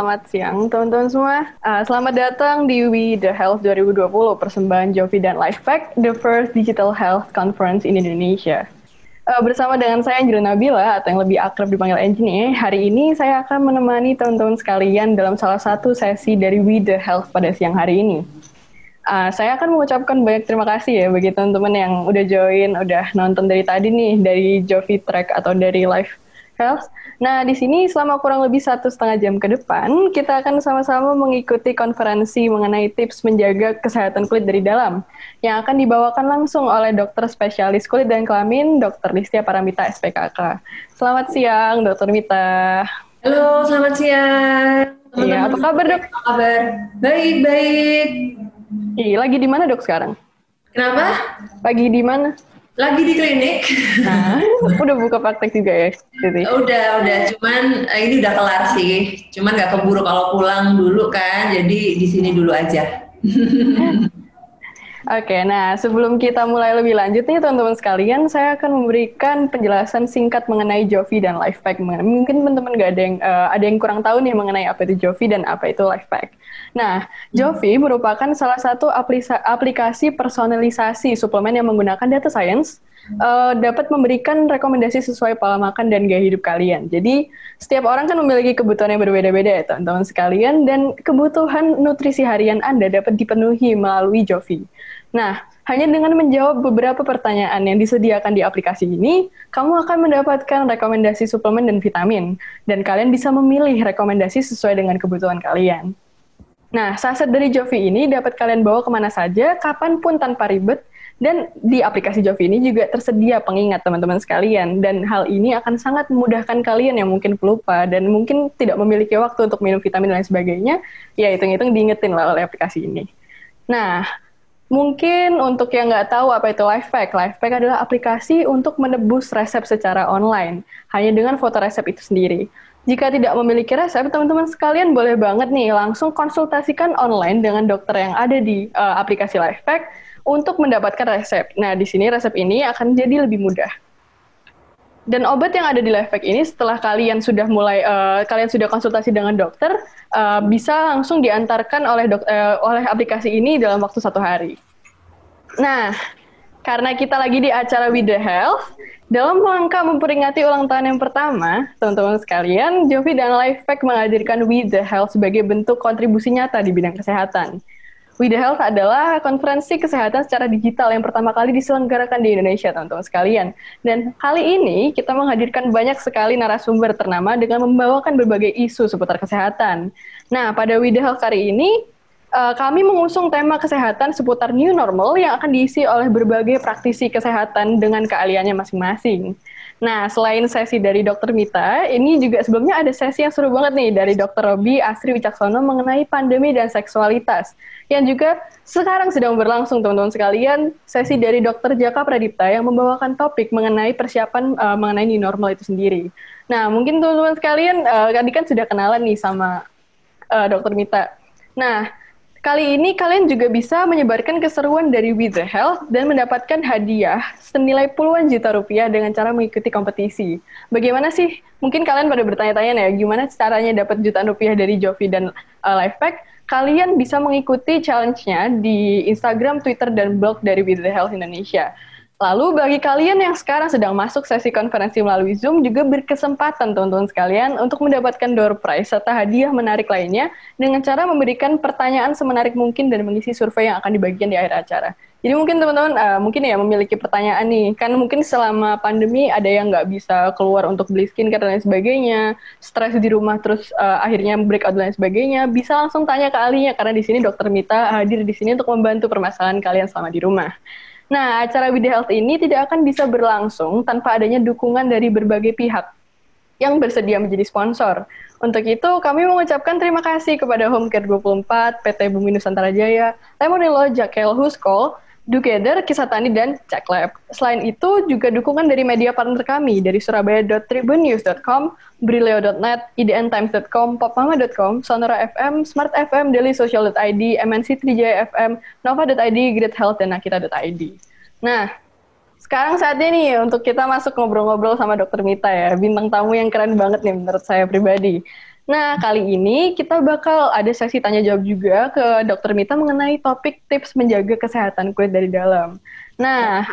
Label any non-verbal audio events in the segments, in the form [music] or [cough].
Selamat siang teman-teman semua. Uh, selamat datang di We The Health 2020, persembahan Jovi dan Lifepack, the first digital health conference in Indonesia. Uh, bersama dengan saya Anjir Nabila, atau yang lebih akrab dipanggil Anjini, hari ini saya akan menemani teman-teman sekalian dalam salah satu sesi dari We The Health pada siang hari ini. Uh, saya akan mengucapkan banyak terima kasih ya bagi teman-teman yang udah join, udah nonton dari tadi nih, dari Jovi Track atau dari Live Health. Nah, di sini selama kurang lebih satu setengah jam ke depan, kita akan sama-sama mengikuti konferensi mengenai tips menjaga kesehatan kulit dari dalam, yang akan dibawakan langsung oleh dokter spesialis kulit dan kelamin, Dr. Listia Paramita, SPKK. Selamat siang, Dr. Mita. Halo, selamat siang. Iya, apa kabar dok? Apa kabar? Baik, baik. Iya, lagi di mana dok sekarang? Kenapa? Lagi di mana? Lagi di klinik. Nah, udah buka praktek juga ya? Jadi. Udah, udah. Cuman eh, ini udah kelar sih. Cuman nggak keburu kalau pulang dulu kan. Jadi di sini dulu aja. [laughs] Oke, nah sebelum kita mulai lebih lanjut nih teman-teman sekalian, saya akan memberikan penjelasan singkat mengenai Jovi dan Lifepack. Mungkin teman-teman nggak ada yang uh, ada yang kurang tahu nih mengenai apa itu Jovi dan apa itu Lifepack. Nah, Jovi merupakan salah satu aplikasi personalisasi suplemen yang menggunakan data science uh, dapat memberikan rekomendasi sesuai pola makan dan gaya hidup kalian. Jadi, setiap orang kan memiliki kebutuhan yang berbeda-beda ya teman-teman sekalian dan kebutuhan nutrisi harian Anda dapat dipenuhi melalui Jovi. Nah, hanya dengan menjawab beberapa pertanyaan yang disediakan di aplikasi ini, kamu akan mendapatkan rekomendasi suplemen dan vitamin, dan kalian bisa memilih rekomendasi sesuai dengan kebutuhan kalian. Nah, saset dari Jovi ini dapat kalian bawa ke mana saja, kapan pun tanpa ribet, dan di aplikasi Jovi ini juga tersedia pengingat teman-teman sekalian, dan hal ini akan sangat memudahkan kalian yang mungkin pelupa dan mungkin tidak memiliki waktu untuk minum vitamin dan lain sebagainya, ya hitung-hitung diingetin lah oleh aplikasi ini. Nah, Mungkin untuk yang nggak tahu apa itu Lifepack, Lifepack adalah aplikasi untuk menebus resep secara online, hanya dengan foto resep itu sendiri. Jika tidak memiliki resep, teman-teman sekalian boleh banget nih langsung konsultasikan online dengan dokter yang ada di uh, aplikasi Lifepack untuk mendapatkan resep. Nah, di sini resep ini akan jadi lebih mudah. Dan obat yang ada di Lifepack ini setelah kalian sudah mulai uh, kalian sudah konsultasi dengan dokter uh, bisa langsung diantarkan oleh dok, uh, oleh aplikasi ini dalam waktu satu hari. Nah, karena kita lagi di acara With the Health, dalam rangka memperingati ulang tahun yang pertama, teman-teman sekalian, Jovi dan Lifepack menghadirkan With the Health sebagai bentuk kontribusi nyata di bidang kesehatan. The Health adalah konferensi kesehatan secara digital yang pertama kali diselenggarakan di Indonesia, teman-teman sekalian. Dan kali ini kita menghadirkan banyak sekali narasumber ternama dengan membawakan berbagai isu seputar kesehatan. Nah, pada The Health kali ini, uh, kami mengusung tema kesehatan seputar new normal yang akan diisi oleh berbagai praktisi kesehatan dengan keahliannya masing-masing. Nah, selain sesi dari Dr. Mita, ini juga sebelumnya ada sesi yang seru banget nih dari Dr. Robi Asri Wicaksono mengenai pandemi dan seksualitas. Yang juga sekarang sedang berlangsung, teman-teman sekalian, sesi dari Dr. Jaka Pradipta yang membawakan topik mengenai persiapan uh, mengenai new normal itu sendiri. Nah, mungkin teman-teman sekalian, uh, tadi kan sudah kenalan nih sama uh, Dr. Mita. Nah, Kali ini kalian juga bisa menyebarkan keseruan dari With The Health dan mendapatkan hadiah senilai puluhan juta rupiah dengan cara mengikuti kompetisi. Bagaimana sih? Mungkin kalian pada bertanya-tanya ya, gimana caranya dapat jutaan rupiah dari Jovi dan uh, Lifepack? Kalian bisa mengikuti challenge-nya di Instagram, Twitter, dan blog dari With The Health Indonesia. Lalu bagi kalian yang sekarang sedang masuk sesi konferensi melalui Zoom juga berkesempatan teman-teman sekalian untuk mendapatkan door prize serta hadiah menarik lainnya dengan cara memberikan pertanyaan semenarik mungkin dan mengisi survei yang akan dibagikan di akhir acara. Jadi mungkin teman-teman uh, mungkin ya memiliki pertanyaan nih, kan mungkin selama pandemi ada yang nggak bisa keluar untuk beli skincare dan lain sebagainya, stres di rumah terus uh, akhirnya breakout dan lain sebagainya, bisa langsung tanya ke ahlinya karena di sini Dokter Mita hadir di sini untuk membantu permasalahan kalian selama di rumah. Nah, acara With Health ini tidak akan bisa berlangsung tanpa adanya dukungan dari berbagai pihak yang bersedia menjadi sponsor. Untuk itu, kami mengucapkan terima kasih kepada Homecare 24, PT Bumi Nusantara Jaya, Lemonilo, Jakel Huskol, Together, Kisah Tani, dan Lab. Selain itu, juga dukungan dari media partner kami dari surabaya.tribunnews.com, brileo.net, idntimes.com, popmama.com, Sonora FM, Smart FM, dailysocial.id, MNC Trijaya FM, Nova.id, Great Health, dan Nakita.id. Nah, sekarang saatnya nih untuk kita masuk ngobrol-ngobrol sama Dokter Mita ya, bintang tamu yang keren banget nih menurut saya pribadi. Nah, kali ini kita bakal ada sesi tanya jawab juga ke Dokter Mita mengenai topik tips menjaga kesehatan kulit dari dalam. Nah,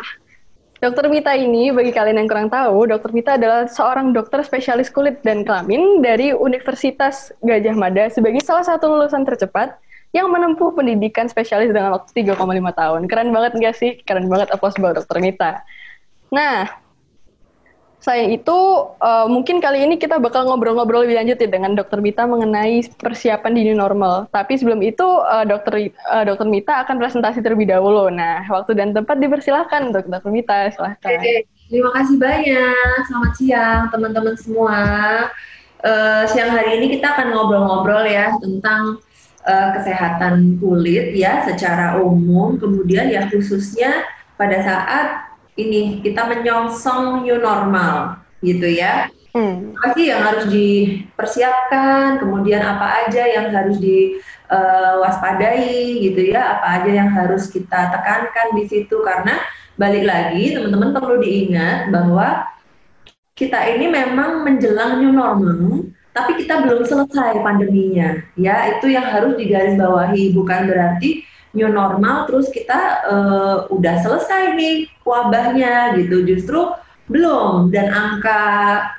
Dokter Mita ini, bagi kalian yang kurang tahu, Dokter Mita adalah seorang dokter spesialis kulit dan kelamin dari Universitas Gajah Mada sebagai salah satu lulusan tercepat yang menempuh pendidikan spesialis dengan waktu 3,5 tahun. Keren banget nggak sih? Keren banget aplaus buat Dokter Mita. Nah, saya itu uh, mungkin kali ini kita bakal ngobrol-ngobrol lebih lanjut ya dengan Dokter Mita mengenai persiapan di new normal. Tapi sebelum itu uh, Dokter uh, Dokter Mita akan presentasi terlebih dahulu. Nah, waktu dan tempat dipersilahkan untuk Dokter Mita, silahkan. Oke, terima kasih banyak. Selamat siang teman-teman semua. Uh, siang hari ini kita akan ngobrol-ngobrol ya tentang uh, kesehatan kulit ya secara umum, kemudian ya khususnya pada saat ini kita menyongsong new normal gitu ya. Hmm. Apa sih yang harus dipersiapkan, kemudian apa aja yang harus diwaspadai uh, gitu ya, apa aja yang harus kita tekankan di situ karena balik lagi teman-teman perlu diingat bahwa kita ini memang menjelang new normal, tapi kita belum selesai pandeminya ya itu yang harus digarisbawahi bukan berarti new normal terus kita uh, udah selesai nih wabahnya gitu. Justru belum. Dan angka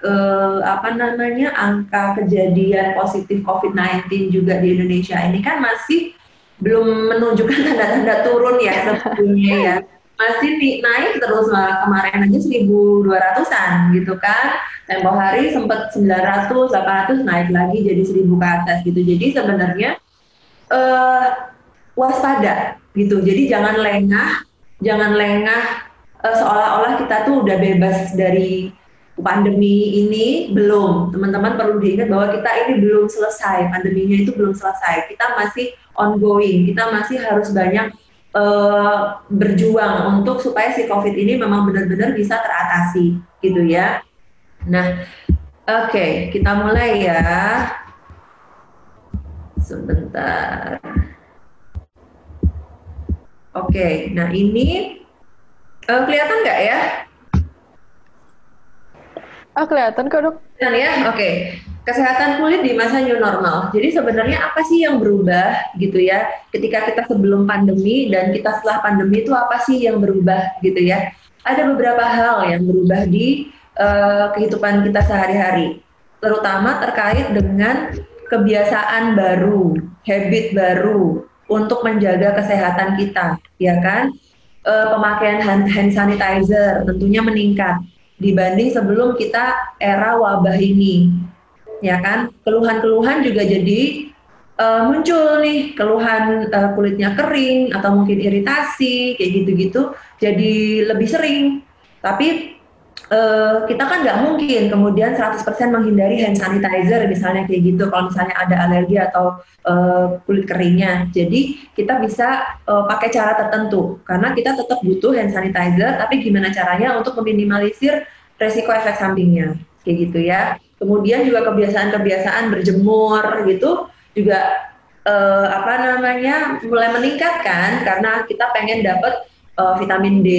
uh, apa namanya angka kejadian positif COVID-19 juga di Indonesia ini kan masih belum menunjukkan tanda-tanda turun ya sebetulnya ya. Masih naik terus kemarin aja 1200-an gitu kan. Tempo hari sempat 900 800 naik lagi jadi 1000 ke atas gitu. Jadi sebenarnya uh, waspada gitu. Jadi jangan lengah, jangan lengah uh, seolah-olah kita tuh udah bebas dari pandemi ini belum. Teman-teman perlu diingat bahwa kita ini belum selesai, pandeminya itu belum selesai. Kita masih ongoing, kita masih harus banyak uh, berjuang untuk supaya si COVID ini memang benar-benar bisa teratasi gitu ya. Nah, oke, okay, kita mulai ya. Sebentar. Oke, nah ini uh, kelihatan nggak ya? Ah, kelihatan kok dok. Kelihatan ya, oke. Kesehatan kulit di masa new normal. Jadi sebenarnya apa sih yang berubah gitu ya? Ketika kita sebelum pandemi dan kita setelah pandemi itu apa sih yang berubah gitu ya? Ada beberapa hal yang berubah di uh, kehidupan kita sehari-hari, terutama terkait dengan kebiasaan baru, habit baru, untuk menjaga kesehatan kita, ya kan? E, pemakaian hand, hand sanitizer tentunya meningkat dibanding sebelum kita era wabah ini, ya kan? Keluhan-keluhan juga jadi e, muncul nih, keluhan e, kulitnya kering atau mungkin iritasi kayak gitu-gitu, jadi lebih sering. Tapi uh, kita kan nggak mungkin kemudian 100% menghindari hand sanitizer misalnya kayak gitu kalau misalnya ada alergi atau uh, kulit keringnya. Jadi kita bisa uh, pakai cara tertentu karena kita tetap butuh hand sanitizer tapi gimana caranya untuk meminimalisir resiko efek sampingnya kayak gitu ya. Kemudian juga kebiasaan-kebiasaan berjemur gitu juga uh, apa namanya mulai meningkat kan karena kita pengen dapat uh, vitamin D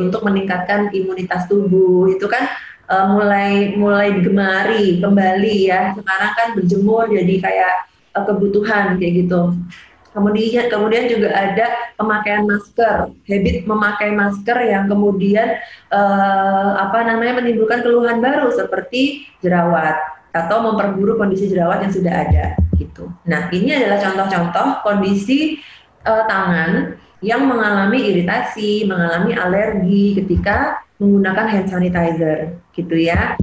untuk meningkatkan imunitas tubuh. Itu kan uh, mulai mulai digemari kembali ya. Sekarang kan berjemur jadi kayak uh, kebutuhan kayak gitu. Kemudian kemudian juga ada pemakaian masker. Habit memakai masker yang kemudian uh, apa namanya menimbulkan keluhan baru seperti jerawat atau memperburuk kondisi jerawat yang sudah ada gitu. Nah ini adalah contoh-contoh kondisi uh, tangan yang mengalami iritasi, mengalami alergi ketika menggunakan hand sanitizer, gitu ya.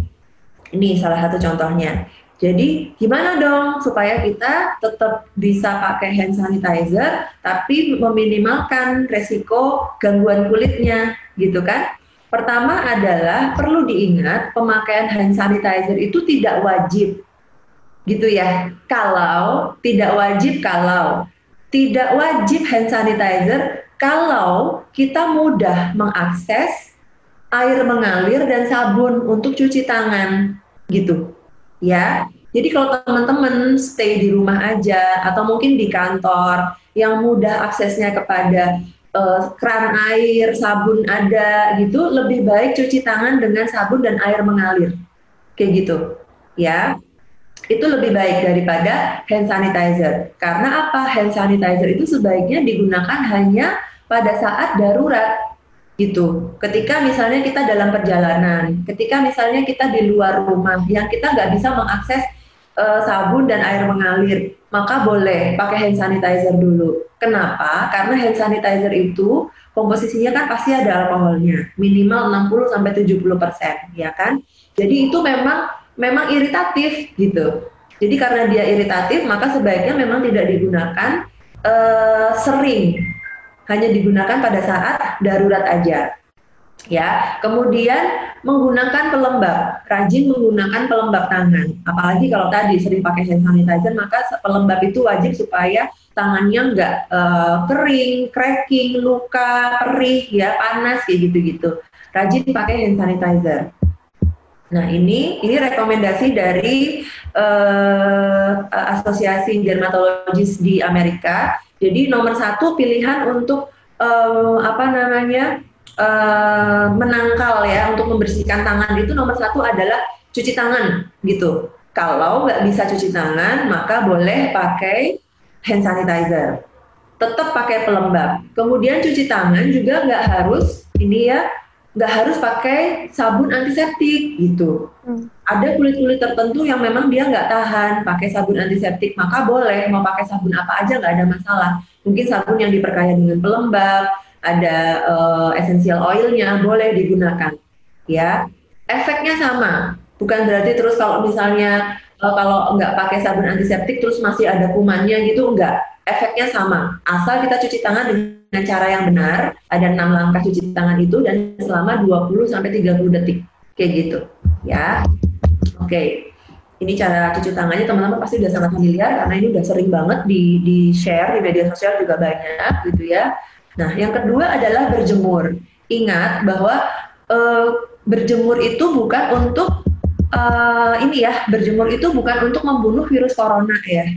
Ini salah satu contohnya. Jadi gimana dong supaya kita tetap bisa pakai hand sanitizer tapi meminimalkan resiko gangguan kulitnya, gitu kan? Pertama adalah perlu diingat pemakaian hand sanitizer itu tidak wajib, gitu ya. Kalau tidak wajib kalau tidak wajib hand sanitizer kalau kita mudah mengakses air mengalir dan sabun untuk cuci tangan gitu ya jadi kalau teman-teman stay di rumah aja atau mungkin di kantor yang mudah aksesnya kepada uh, keran air, sabun ada gitu, lebih baik cuci tangan dengan sabun dan air mengalir. Kayak gitu. Ya. Itu lebih baik daripada hand sanitizer. Karena apa? Hand sanitizer itu sebaiknya digunakan hanya pada saat darurat gitu. Ketika misalnya kita dalam perjalanan, ketika misalnya kita di luar rumah yang kita nggak bisa mengakses uh, sabun dan air mengalir, maka boleh pakai hand sanitizer dulu. Kenapa? Karena hand sanitizer itu komposisinya kan pasti ada alkoholnya, minimal 60 sampai 70 persen, ya kan? Jadi itu memang memang iritatif gitu. Jadi karena dia iritatif, maka sebaiknya memang tidak digunakan uh, sering, hanya digunakan pada saat darurat aja. Ya, kemudian menggunakan pelembab, rajin menggunakan pelembab tangan. Apalagi kalau tadi sering pakai hand sanitizer, maka pelembab itu wajib supaya tangannya nggak uh, kering, cracking, luka, perih, ya panas kayak gitu-gitu. Rajin pakai hand sanitizer. Nah ini ini rekomendasi dari uh, Asosiasi Dermatologis di Amerika. Jadi nomor satu pilihan untuk um, apa namanya uh, menangkal ya untuk membersihkan tangan itu nomor satu adalah cuci tangan gitu. Kalau nggak bisa cuci tangan maka boleh pakai hand sanitizer. Tetap pakai pelembab. Kemudian cuci tangan juga nggak harus ini ya nggak harus pakai sabun antiseptik gitu. Hmm. Ada kulit-kulit tertentu yang memang dia nggak tahan pakai sabun antiseptik, maka boleh mau pakai sabun apa aja nggak ada masalah. Mungkin sabun yang diperkaya dengan pelembab, ada uh, essential oilnya boleh digunakan. Ya, efeknya sama. Bukan berarti terus kalau misalnya uh, kalau nggak pakai sabun antiseptik terus masih ada kumannya gitu, nggak. Efeknya sama. Asal kita cuci tangan dengan cara yang benar, ada enam langkah cuci tangan itu dan selama 20 sampai 30 detik. Kayak gitu, ya. Oke. Okay. Ini cara cuci tangannya teman-teman pasti udah sangat familiar karena ini udah sering banget di di share di media sosial juga banyak gitu ya. Nah, yang kedua adalah berjemur. Ingat bahwa uh, berjemur itu bukan untuk uh, ini ya, berjemur itu bukan untuk membunuh virus corona ya.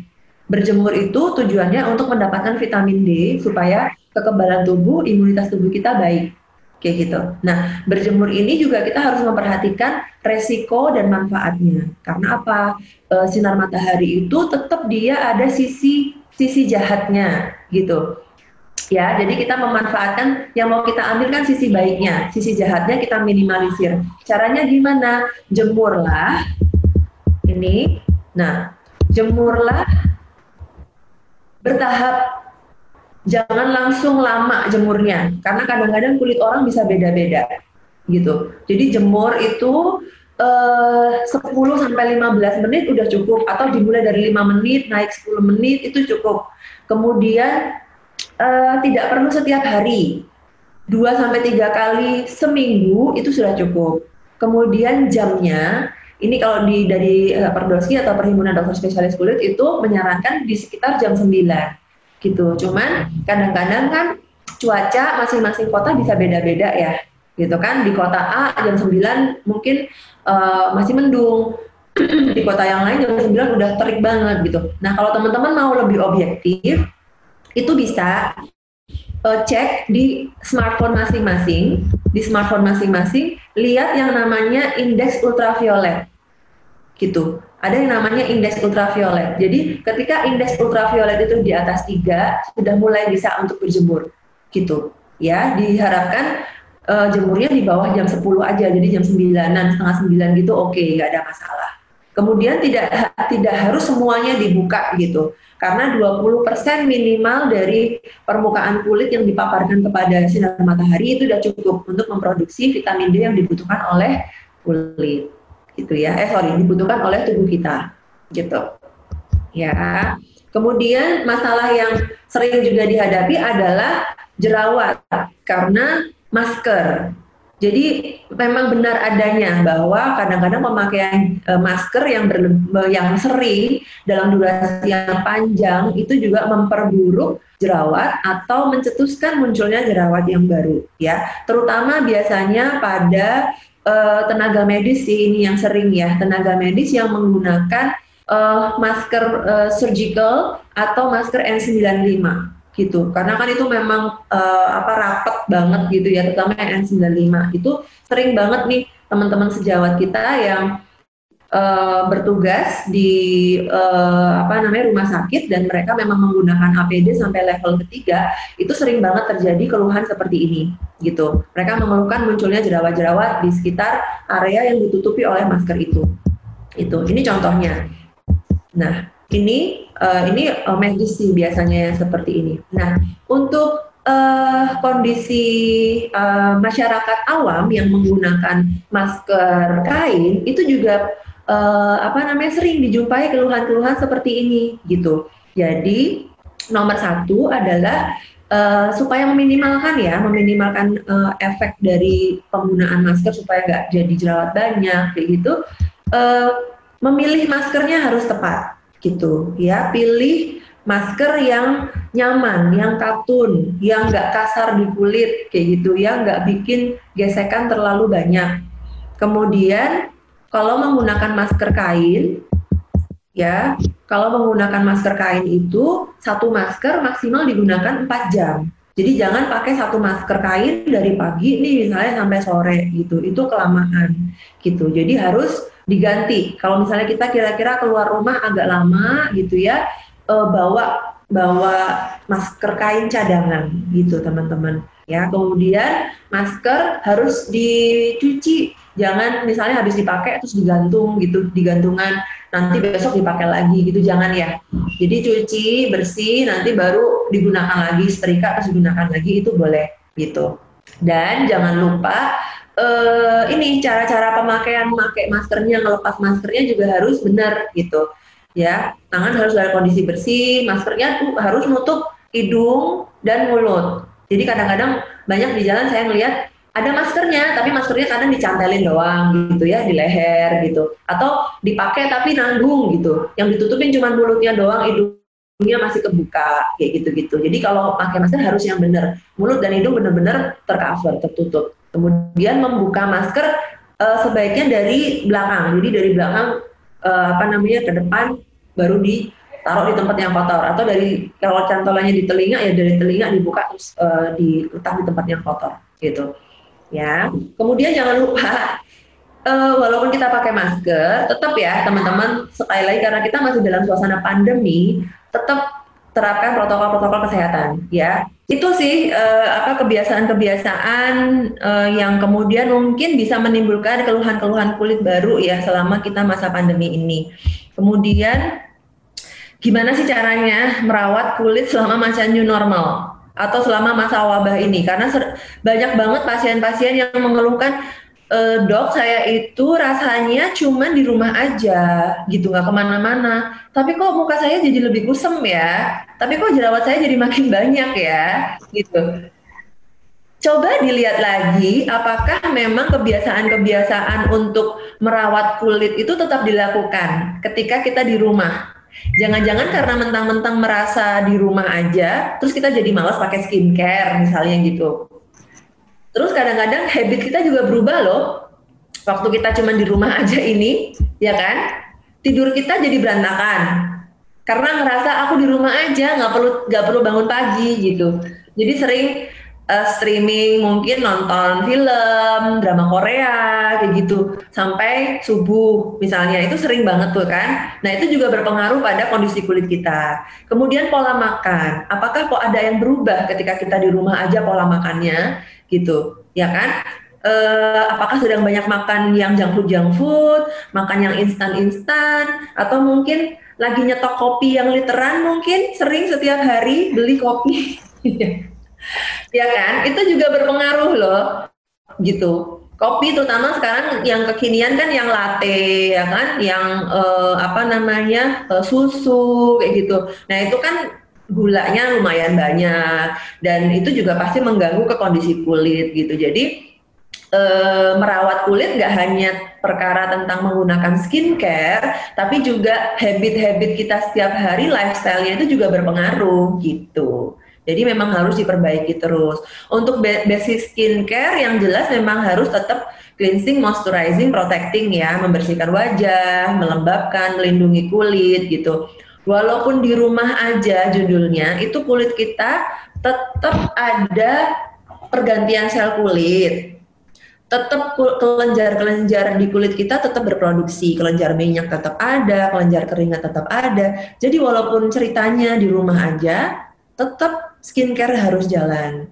Berjemur itu tujuannya untuk mendapatkan vitamin D supaya kekebalan tubuh, imunitas tubuh kita baik. Kayak gitu. Nah, berjemur ini juga kita harus memperhatikan resiko dan manfaatnya. Karena apa? E, sinar matahari itu tetap dia ada sisi sisi jahatnya gitu. Ya, jadi kita memanfaatkan yang mau kita ambil kan sisi baiknya, sisi jahatnya kita minimalisir. Caranya gimana? Jemurlah ini. Nah, jemurlah bertahap jangan langsung lama jemurnya karena kadang-kadang kulit orang bisa beda-beda gitu. Jadi jemur itu eh, 10 sampai 15 menit udah cukup atau dimulai dari 5 menit naik 10 menit itu cukup. Kemudian eh, tidak perlu setiap hari. 2 sampai 3 kali seminggu itu sudah cukup. Kemudian jamnya ini kalau di dari uh, Perdoski atau Perhimpunan Dokter Spesialis Kulit itu menyarankan di sekitar jam 9 gitu. Cuman kadang-kadang kan cuaca masing-masing kota bisa beda-beda ya, gitu kan. Di kota A jam 9 mungkin uh, masih mendung, di kota yang lain jam 9 udah terik banget gitu. Nah kalau teman-teman mau lebih objektif, itu bisa uh, cek di smartphone masing-masing, di smartphone masing-masing, lihat yang namanya indeks ultraviolet, gitu ada yang namanya indeks ultraviolet. Jadi ketika indeks ultraviolet itu di atas tiga sudah mulai bisa untuk berjemur gitu. Ya, diharapkan uh, jemurnya di bawah jam 10 aja. Jadi jam 9-an, setengah 9 gitu oke, okay, nggak ada masalah. Kemudian tidak tidak harus semuanya dibuka gitu. Karena 20% minimal dari permukaan kulit yang dipaparkan kepada sinar matahari itu sudah cukup untuk memproduksi vitamin D yang dibutuhkan oleh kulit gitu ya. Eh sorry dibutuhkan oleh tubuh kita. Gitu. Ya. Kemudian masalah yang sering juga dihadapi adalah jerawat. Karena masker. Jadi memang benar adanya bahwa kadang-kadang pemakaian e, masker yang yang sering dalam durasi yang panjang itu juga memperburuk jerawat atau mencetuskan munculnya jerawat yang baru ya. Terutama biasanya pada uh, tenaga medis sih ini yang sering ya. Tenaga medis yang menggunakan uh, masker uh, surgical atau masker N95 gitu. Karena kan itu memang uh, apa rapat banget gitu ya terutama N95 itu sering banget nih teman-teman sejawat kita yang uh, bertugas di uh, apa namanya rumah sakit dan mereka memang menggunakan APD sampai level ketiga, itu sering banget terjadi keluhan seperti ini gitu. Mereka mengeluhkan munculnya jerawat-jerawat di sekitar area yang ditutupi oleh masker itu. Itu. Ini contohnya. Nah, ini uh, ini uh, medis sih biasanya yang seperti ini. Nah, untuk uh, kondisi uh, masyarakat awam yang menggunakan masker kain itu juga uh, apa namanya sering dijumpai keluhan-keluhan seperti ini gitu. Jadi nomor satu adalah uh, supaya meminimalkan ya, meminimalkan uh, efek dari penggunaan masker supaya nggak jadi jerawat banyak kayak gitu. Uh, memilih maskernya harus tepat gitu ya. Pilih masker yang nyaman, yang katun, yang nggak kasar di kulit kayak gitu ya, nggak bikin gesekan terlalu banyak. Kemudian kalau menggunakan masker kain, ya kalau menggunakan masker kain itu satu masker maksimal digunakan 4 jam. Jadi jangan pakai satu masker kain dari pagi nih misalnya sampai sore gitu, itu kelamaan gitu. Jadi harus diganti. Kalau misalnya kita kira-kira keluar rumah agak lama gitu ya, uh, bawa bawa masker kain cadangan gitu teman-teman ya kemudian masker harus dicuci jangan misalnya habis dipakai terus digantung gitu digantungan. Nanti besok dipakai lagi gitu jangan ya. Jadi cuci bersih nanti baru digunakan lagi setrika terus digunakan lagi itu boleh gitu. Dan jangan lupa uh, ini cara-cara pemakaian memakai maskernya. Ngelepas maskernya juga harus benar gitu ya. Tangan harus dalam kondisi bersih maskernya tuh harus nutup hidung dan mulut. Jadi kadang-kadang banyak di jalan saya melihat ada maskernya tapi maskernya kadang dicantelin doang gitu ya di leher gitu. Atau dipakai tapi nanggung gitu. Yang ditutupin cuma mulutnya doang hidungnya masih kebuka kayak gitu-gitu. Jadi kalau pakai masker harus yang benar. Mulut dan hidung benar-benar tercover tertutup. Kemudian membuka masker uh, sebaiknya dari belakang. Jadi dari belakang uh, apa namanya ke depan baru ditaruh di tempat yang kotor. Atau dari kalau cantolannya di telinga ya dari telinga dibuka terus uh, diletak di tempat yang kotor gitu ya. Kemudian jangan lupa uh, walaupun kita pakai masker tetap ya teman-teman sekali lagi karena kita masih dalam suasana pandemi tetap terapkan protokol-protokol kesehatan ya. Itu sih uh, apa kebiasaan-kebiasaan uh, yang kemudian mungkin bisa menimbulkan keluhan-keluhan kulit baru ya selama kita masa pandemi ini. Kemudian gimana sih caranya merawat kulit selama masa new normal atau selama masa wabah ini. Karena banyak banget pasien-pasien yang mengeluhkan e, dok saya itu rasanya cuma di rumah aja gitu nggak ke mana-mana. Tapi kok muka saya jadi lebih kusem ya? Tapi kok jerawat saya jadi makin banyak ya? Gitu. Coba dilihat lagi apakah memang kebiasaan-kebiasaan untuk merawat kulit itu tetap dilakukan ketika kita di rumah Jangan-jangan karena mentang-mentang merasa di rumah aja, terus kita jadi malas pakai skincare misalnya gitu. Terus kadang-kadang habit kita juga berubah loh. Waktu kita cuma di rumah [laughs] aja ini, ya kan? Tidur kita jadi berantakan. Karena ngerasa aku di rumah aja, nggak perlu nggak perlu bangun pagi gitu. Jadi sering uh, streaming mungkin nonton film drama Korea kayak gitu. Sampai subuh misalnya. Itu sering banget tuh kan? Nah itu juga berpengaruh pada kondisi kulit kita. Kemudian pola makan. Apakah kok ada yang berubah ketika kita di rumah aja pola makannya? Gitu. Ya kan? Uh, apakah sedang banyak makan yang junk food junk food makan yang instan instan atau mungkin lagi nyetok kopi yang literan mungkin sering setiap hari beli kopi [laughs] ya kan? Itu juga berpengaruh loh gitu. Kopi terutama sekarang yang kekinian kan yang latte ya kan? Yang uh, apa namanya uh, susu kayak gitu. Nah itu kan gulanya lumayan banyak dan itu juga pasti mengganggu ke kondisi kulit gitu. Jadi e, merawat kulit nggak hanya perkara tentang menggunakan skincare, tapi juga habit-habit kita setiap hari, lifestyle-nya itu juga berpengaruh gitu. Jadi memang harus diperbaiki terus. Untuk basic skincare yang jelas memang harus tetap cleansing, moisturizing, protecting ya, membersihkan wajah, melembabkan, melindungi kulit gitu. Walaupun di rumah aja judulnya, itu kulit kita tetap ada pergantian sel kulit. tetap kelenjar-kelenjar di kulit kita tetap berproduksi, kelenjar minyak tetap ada, kelenjar keringat tetap ada. Jadi walaupun ceritanya di rumah aja, tetap skincare harus jalan.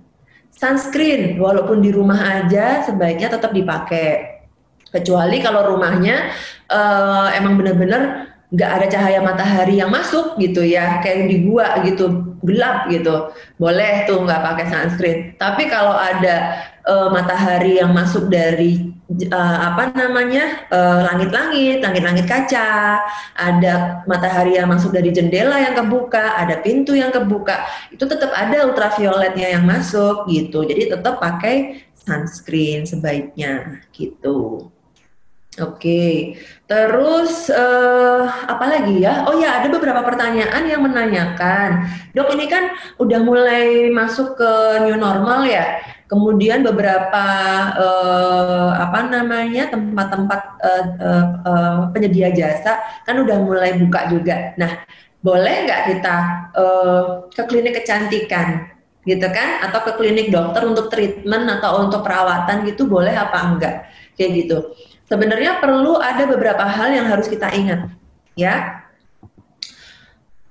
Sunscreen walaupun di rumah aja sebaiknya tetap dipakai. Kecuali kalau rumahnya uh, emang benar-benar nggak ada cahaya matahari yang masuk gitu ya kayak di gua gitu gelap gitu boleh tuh nggak pakai sunscreen tapi kalau ada uh, matahari yang masuk dari uh, apa namanya langit-langit uh, langit-langit kaca ada matahari yang masuk dari jendela yang kebuka ada pintu yang kebuka itu tetap ada ultravioletnya yang masuk gitu. Jadi tetap pakai sunscreen sebaiknya gitu Oke, terus uh, apa lagi ya? Oh ya, ada beberapa pertanyaan yang menanyakan, dok ini kan udah mulai masuk ke new normal ya. Kemudian beberapa uh, apa namanya tempat-tempat uh, uh, uh, penyedia jasa kan udah mulai buka juga. Nah, boleh nggak kita uh, ke klinik kecantikan gitu kan? Atau ke klinik dokter untuk treatment atau untuk perawatan gitu boleh apa enggak? Kayak gitu sebenarnya perlu ada beberapa hal yang harus kita ingat, ya.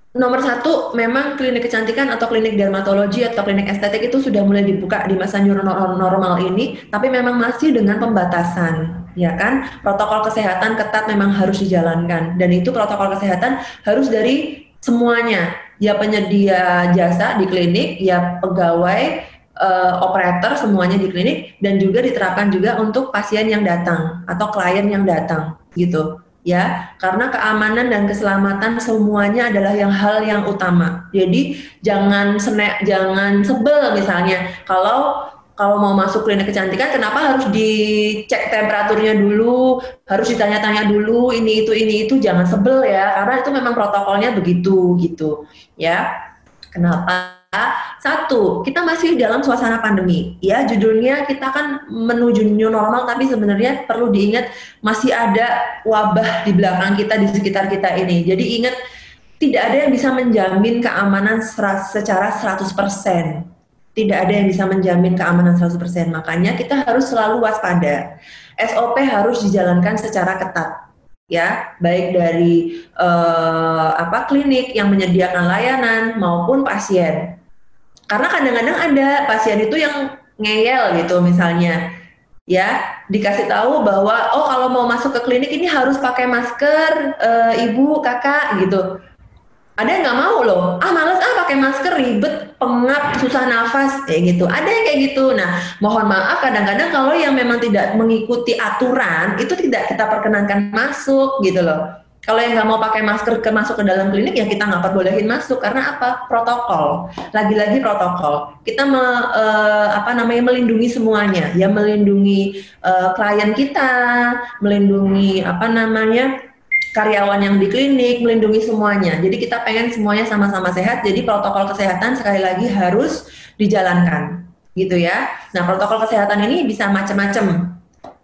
Nomor satu, memang klinik kecantikan atau klinik dermatologi atau klinik estetik itu sudah mulai dibuka di masa new normal ini, tapi memang masih dengan pembatasan, ya kan? Protokol kesehatan ketat memang harus dijalankan, dan itu protokol kesehatan harus dari semuanya, ya penyedia jasa di klinik, ya pegawai, uh, operator semuanya di klinik dan juga diterapkan juga untuk pasien yang datang atau klien yang datang gitu ya. Karena keamanan dan keselamatan semuanya adalah yang hal yang utama. Jadi jangan senek jangan sebel misalnya. Kalau kalau mau masuk klinik kecantikan kenapa harus dicek temperaturnya dulu harus ditanya-tanya dulu ini itu ini itu jangan sebel ya. Karena itu memang protokolnya begitu gitu ya. Kenapa satu, kita masih dalam suasana pandemi. Ya, judulnya kita kan menuju new normal, tapi sebenarnya perlu diingat masih ada wabah di belakang kita, di sekitar kita ini. Jadi ingat, tidak ada yang bisa menjamin keamanan secara 100%. Tidak ada yang bisa menjamin keamanan 100%. Makanya kita harus selalu waspada. SOP harus dijalankan secara ketat ya baik dari uh, apa klinik yang menyediakan layanan maupun pasien karena kadang-kadang ada pasien itu yang ngeyel gitu misalnya. Ya dikasih tahu bahwa oh kalau mau masuk ke klinik ini harus pakai masker e, ibu kakak gitu. Ada yang nggak mau loh. Ah males ah pakai masker ribet pengap susah nafas kayak gitu. Ada yang kayak gitu. Nah mohon maaf kadang-kadang kalau yang memang tidak mengikuti aturan itu tidak kita perkenankan masuk gitu loh kalau yang nggak mau pakai masker ke masuk ke dalam klinik ya kita nggak perbolehin masuk karena apa? Protokol. Lagi-lagi protokol. Kita me, uh, apa namanya melindungi semuanya, ya melindungi uh, klien kita, melindungi apa namanya karyawan yang di klinik, melindungi semuanya. Jadi kita pengen semuanya sama-sama sehat. Jadi protokol kesehatan sekali lagi harus dijalankan, gitu ya. Nah protokol kesehatan ini bisa macam-macam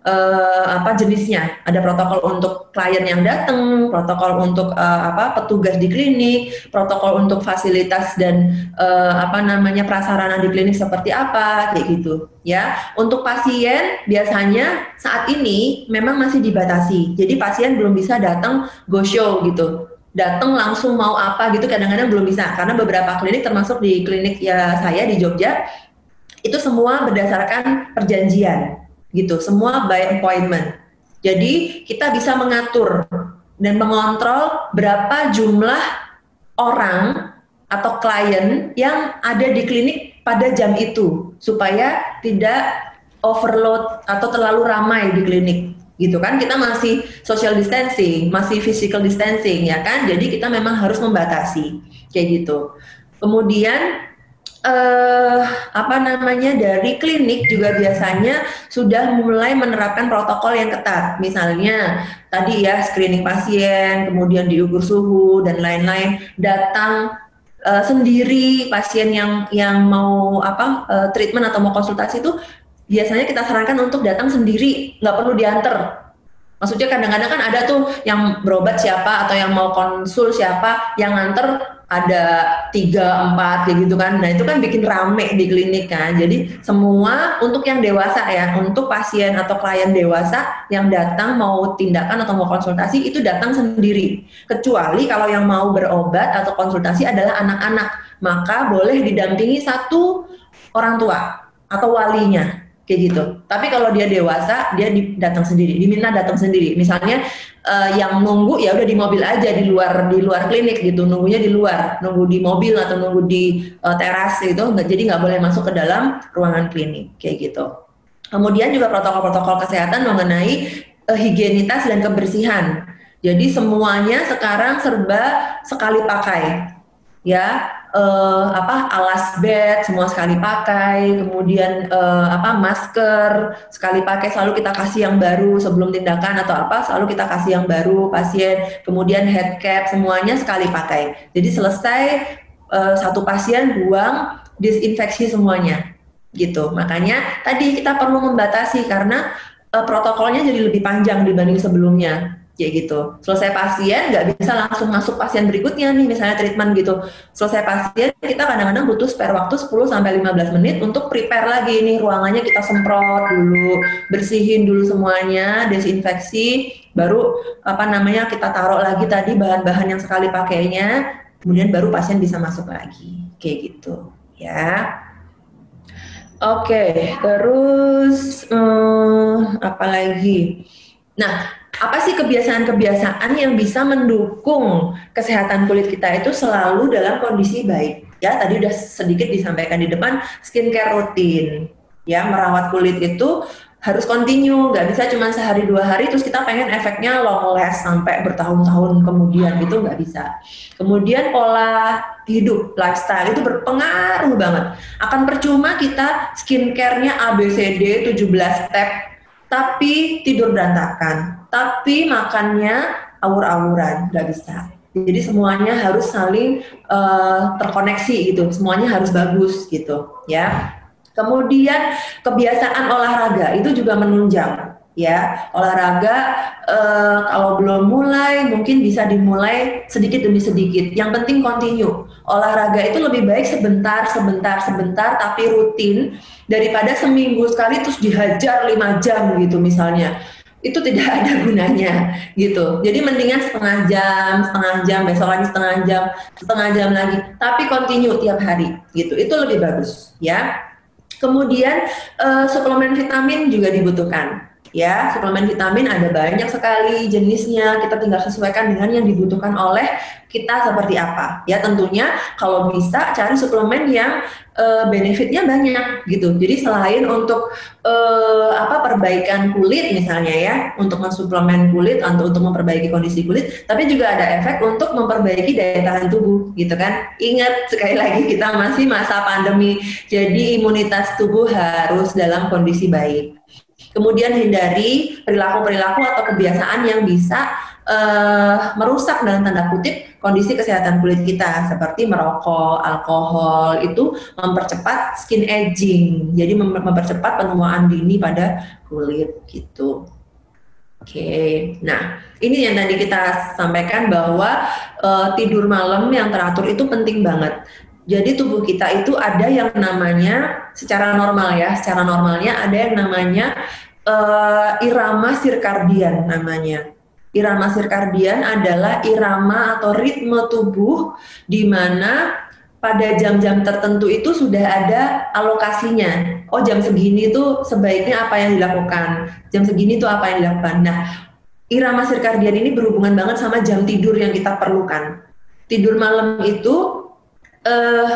uh, apa jenisnya. Ada protokol untuk klien yang datang, protokol untuk uh, apa petugas di klinik, protokol untuk fasilitas dan uh, apa namanya prasarana di klinik seperti apa kayak gitu ya. Untuk pasien biasanya saat ini memang masih dibatasi. Jadi pasien belum bisa datang go show gitu datang langsung mau apa gitu kadang-kadang belum bisa karena beberapa klinik termasuk di klinik ya saya di Jogja itu semua berdasarkan perjanjian gitu. Semua by appointment. Jadi kita bisa mengatur dan mengontrol berapa jumlah orang atau klien yang ada di klinik pada jam itu supaya tidak overload atau terlalu ramai di klinik gitu kan kita masih social distancing masih physical distancing ya kan jadi kita memang harus membatasi kayak gitu kemudian uh, apa namanya dari klinik juga biasanya sudah mulai menerapkan protokol yang ketat. Misalnya tadi ya screening pasien, kemudian diukur suhu dan lain-lain. Datang uh, sendiri pasien yang yang mau apa uh, treatment atau mau konsultasi itu biasanya kita sarankan untuk datang sendiri, nggak perlu diantar. Maksudnya kadang-kadang kan ada tuh yang berobat siapa atau yang mau konsul siapa, yang nganter ada tiga empat gitu kan. Nah itu kan bikin rame di klinik kan. Jadi semua untuk yang dewasa ya untuk pasien atau klien dewasa yang datang mau tindakan atau mau konsultasi itu datang sendiri. Kecuali kalau yang mau berobat atau konsultasi adalah anak-anak. Maka boleh didampingi satu orang tua atau walinya kayak gitu. Tapi kalau dia dewasa, dia datang sendiri, diminta datang sendiri. Misalnya uh, yang nunggu ya udah di mobil aja di luar di luar klinik gitu, nunggunya di luar, nunggu di mobil atau nunggu di uh, teras gitu, nggak jadi nggak boleh masuk ke dalam ruangan klinik kayak gitu. Kemudian juga protokol-protokol kesehatan mengenai uh, higienitas dan kebersihan. Jadi semuanya sekarang serba sekali pakai, ya uh, apa alas bed semua sekali pakai, kemudian uh, apa masker sekali pakai selalu kita kasih yang baru sebelum tindakan atau apa selalu kita kasih yang baru pasien, kemudian head cap semuanya sekali pakai. Jadi selesai uh, satu pasien buang disinfeksi semuanya gitu. Makanya tadi kita perlu membatasi karena uh, protokolnya jadi lebih panjang dibanding sebelumnya kayak gitu. Selesai pasien nggak bisa langsung masuk pasien berikutnya nih misalnya treatment gitu. Selesai pasien kita kadang-kadang butuh spare waktu 10 sampai 15 menit untuk prepare lagi nih ruangannya kita semprot dulu, bersihin dulu semuanya, desinfeksi, baru apa namanya kita taruh lagi tadi bahan-bahan yang sekali pakainya, kemudian baru pasien bisa masuk lagi. Kayak gitu, ya. Oke, okay, terus um, apa lagi? Nah, apa sih kebiasaan-kebiasaan yang bisa mendukung kesehatan kulit kita itu selalu dalam kondisi baik? Ya, tadi udah sedikit disampaikan di depan skincare rutin. Ya, merawat kulit itu harus continue, nggak bisa cuma sehari dua hari terus kita pengen efeknya long last sampai bertahun-tahun kemudian gitu nggak bisa. Kemudian pola hidup, lifestyle itu berpengaruh banget. Akan percuma kita skincare-nya ABCD 17 step tapi tidur berantakan tapi makannya awur-awuran, nggak bisa. Jadi semuanya harus saling uh, terkoneksi gitu, semuanya harus bagus gitu, ya. Kemudian kebiasaan olahraga itu juga menunjang, ya. Olahraga uh, kalau belum mulai mungkin bisa dimulai sedikit demi sedikit. Yang penting continue. Olahraga itu lebih baik sebentar, sebentar, sebentar, tapi rutin daripada seminggu sekali terus dihajar lima jam gitu misalnya itu tidak ada gunanya gitu. Jadi mendingan setengah jam, setengah jam, besok lagi setengah jam, setengah jam lagi, tapi continue tiap hari gitu. Itu lebih bagus ya. Kemudian uh, suplemen vitamin juga dibutuhkan ya suplemen vitamin ada banyak sekali jenisnya. Kita tinggal sesuaikan dengan yang dibutuhkan oleh kita seperti apa. Ya tentunya kalau bisa cari suplemen yang uh, benefitnya banyak gitu. Jadi selain untuk uh, apa perbaikan kulit misalnya ya untuk mensuplemen kulit atau untuk memperbaiki kondisi kulit tapi juga ada efek untuk memperbaiki daya tahan tubuh gitu kan. Ingat sekali lagi kita masih masa pandemi. Jadi imunitas tubuh harus dalam kondisi baik Kemudian hindari perilaku-perilaku atau kebiasaan yang bisa uh, merusak dalam tanda kutip kondisi kesehatan kulit kita seperti merokok, alkohol itu mempercepat skin aging. Jadi mem mempercepat penuaan dini pada kulit gitu. Oke, okay. nah ini yang tadi kita sampaikan bahwa uh, tidur malam yang teratur itu penting banget. Jadi tubuh kita itu ada yang namanya secara normal ya, secara normalnya ada yang namanya uh, irama sirkadian namanya. Irama sirkadian adalah irama atau ritme tubuh di mana pada jam-jam tertentu itu sudah ada alokasinya. Oh jam segini itu sebaiknya apa yang dilakukan, jam segini itu apa yang dilakukan. Nah, irama sirkadian ini berhubungan banget sama jam tidur yang kita perlukan. Tidur malam itu uh,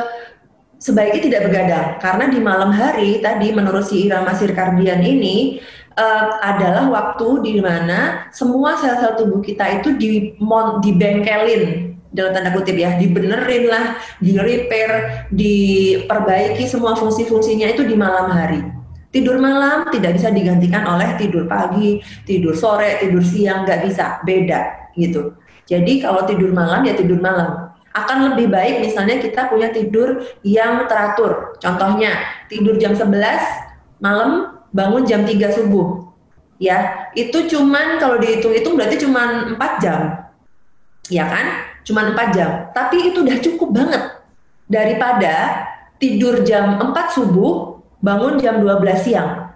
sebaiknya tidak begadang karena di malam hari tadi menurut si irama sirkadian ini uh, adalah waktu di mana semua sel-sel tubuh kita itu di dibengkelin dalam tanda kutip ya, dibenerin lah, di repair, diperbaiki semua fungsi-fungsinya itu di malam hari. Tidur malam tidak bisa digantikan oleh tidur pagi, tidur sore, tidur siang, nggak bisa, beda gitu. Jadi kalau tidur malam ya tidur malam akan lebih baik misalnya kita punya tidur yang teratur. Contohnya, tidur jam 11 malam bangun jam 3 subuh. Ya, itu cuman kalau dihitung-hitung berarti cuman 4 jam. ya kan? Cuma 4 jam. Tapi itu udah cukup banget daripada tidur jam 4 subuh, bangun jam 12 siang.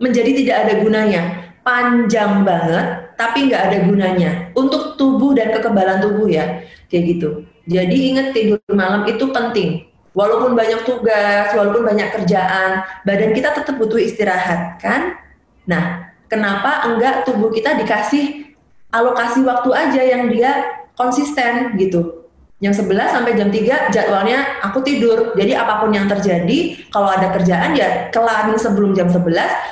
Menjadi tidak ada gunanya. Panjang banget, tapi nggak ada gunanya. Untuk tubuh dan kekebalan tubuh ya, kayak gitu. Jadi ingat tidur malam itu penting. Walaupun banyak tugas, walaupun banyak kerjaan, badan kita tetap butuh istirahat, kan? Nah, kenapa enggak tubuh kita dikasih alokasi waktu aja yang dia konsisten gitu. Yang 11 sampai jam 3 jadwalnya aku tidur. Jadi apa pun yang terjadi, kalau ada kerjaan ya kelarin sebelum jam 11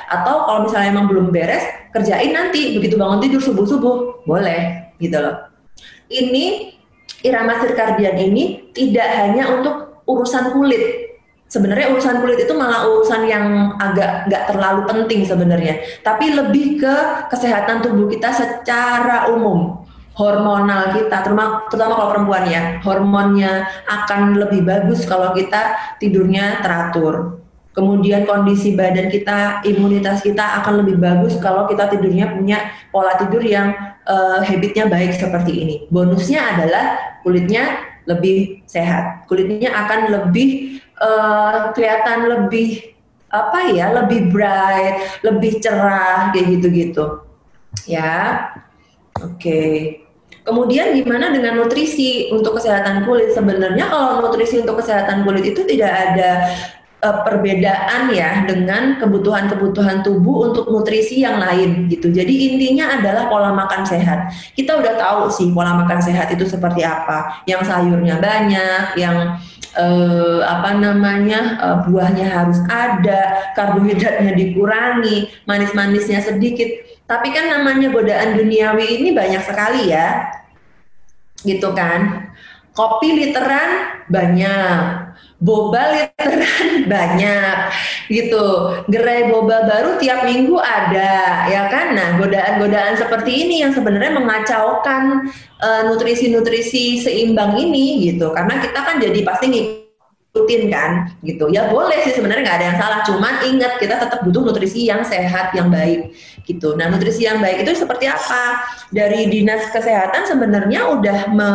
atau kalau misalnya emang belum beres, kerjain nanti begitu bangun tidur subuh-subuh. Boleh gitu loh. Ini irama sirkadian ini tidak hanya untuk urusan kulit, sebenarnya urusan kulit itu malah urusan yang agak nggak terlalu penting sebenarnya, tapi lebih ke kesehatan tubuh kita secara umum hormonal kita, terutama, terutama kalau perempuan ya, hormonnya akan lebih bagus kalau kita tidurnya teratur. Kemudian kondisi badan kita, imunitas kita akan lebih bagus kalau kita tidurnya punya pola tidur yang uh, habitnya baik seperti ini. Bonusnya adalah kulitnya lebih sehat, kulitnya akan lebih uh, kelihatan lebih apa ya, lebih bright, lebih cerah kayak gitu-gitu. Ya, oke. Okay. Kemudian gimana dengan nutrisi untuk kesehatan kulit? Sebenarnya kalau nutrisi untuk kesehatan kulit itu tidak ada uh, perbedaan ya dengan kebutuhan-kebutuhan tubuh untuk nutrisi yang lain gitu. Jadi intinya adalah pola makan sehat. Kita udah tahu sih pola makan sehat itu seperti apa. Yang sayurnya banyak, yang uh, apa namanya uh, buahnya harus ada, karbohidratnya dikurangi, manis-manisnya sedikit. Tapi kan namanya godaan duniawi ini banyak sekali ya gitu kan. Kopi literan banyak, boba literan [laughs] banyak gitu. Gerai boba baru tiap minggu ada, ya kan? Nah, godaan-godaan seperti ini yang sebenarnya mengacaukan uh, nutrisi-nutrisi seimbang ini gitu. Karena kita kan jadi pasti rutin kan gitu. Ya boleh sih sebenarnya nggak ada yang salah cuman ingat kita tetap butuh nutrisi yang sehat yang baik gitu. Nah nutrisi yang baik itu seperti apa? Dari dinas kesehatan sebenarnya udah me,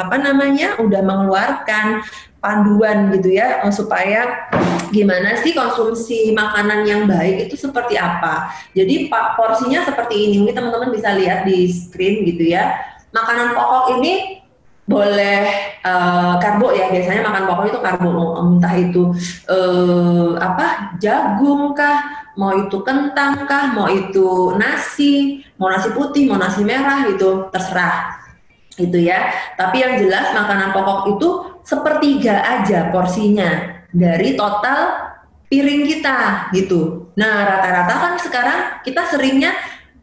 apa namanya udah mengeluarkan panduan gitu ya supaya gimana sih konsumsi makanan yang baik itu seperti apa. Jadi porsinya seperti ini. Mungkin teman-teman bisa lihat di screen gitu ya. Makanan pokok ini boleh uh, karbo ya. Biasanya makan pokok itu karbo. Entah itu uh, apa jagung kah mau itu kentang kah mau itu nasi mau nasi putih mau nasi merah itu terserah. Itu ya. Tapi yang jelas makanan pokok itu sepertiga aja porsinya dari total piring kita gitu. Nah rata-rata kan sekarang kita seringnya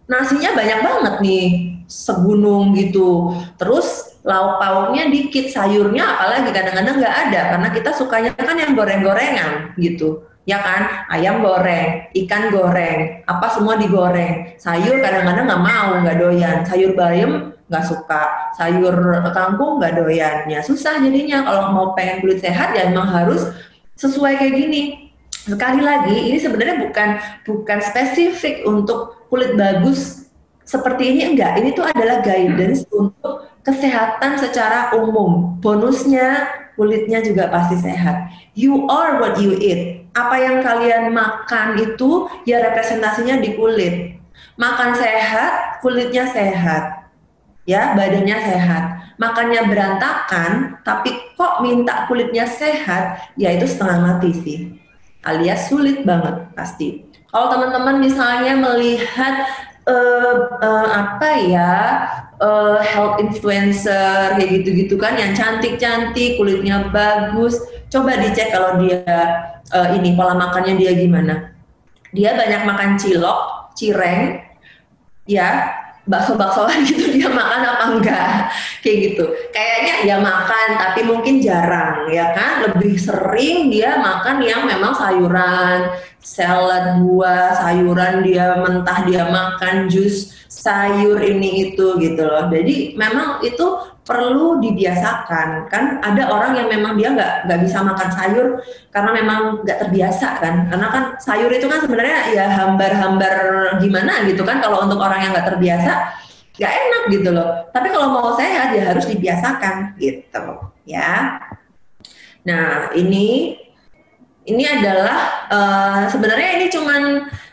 nasinya banyak banget nih segunung gitu. Terus lauk pauknya dikit, sayurnya apalagi kadang-kadang nggak ada karena kita sukanya kan yang goreng-gorengan gitu. Ya kan, ayam goreng, ikan goreng, apa semua digoreng. Sayur kadang-kadang nggak mau, nggak doyan. Sayur bayam nggak suka, sayur kangkung nggak doyan. Ya susah jadinya kalau mau pengen kulit sehat ya emang harus sesuai kayak gini. Sekali lagi, ini sebenarnya bukan bukan spesifik untuk kulit bagus seperti ini enggak. Ini tuh adalah guidance untuk kesehatan secara umum. Bonusnya kulitnya juga pasti sehat. You are what you eat. Apa yang kalian makan itu ya representasinya di kulit. Makan sehat, kulitnya sehat. Ya, badannya sehat. Makannya berantakan, tapi kok minta kulitnya sehat, ya itu setengah mati sih. Alias sulit banget pasti. Kalau teman-teman misalnya melihat uh, uh, apa ya uh, health influencer kayak gitu-gitu kan yang cantik-cantik kulitnya bagus. Coba dicek kalau dia uh, ini pola makannya dia gimana. Dia banyak makan cilok cireng ya bakso-baksoan [laughs] gitu dia makan apa enggak? Kayak gitu. Kayaknya ya makan tapi mungkin jarang ya kan? Lebih sering dia makan yang memang sayuran salad buah sayuran dia mentah dia makan jus sayur ini itu gitu loh. Jadi memang itu perlu dibiasakan kan ada orang yang memang dia nggak nggak bisa makan sayur karena memang nggak terbiasa kan karena kan sayur itu kan sebenarnya ya hambar-hambar gimana gitu kan kalau untuk orang yang nggak terbiasa nggak enak gitu loh. Tapi kalau mau sehat ya harus dibiasakan gitu ya. Nah ini ini adalah uh, sebenarnya ini cuman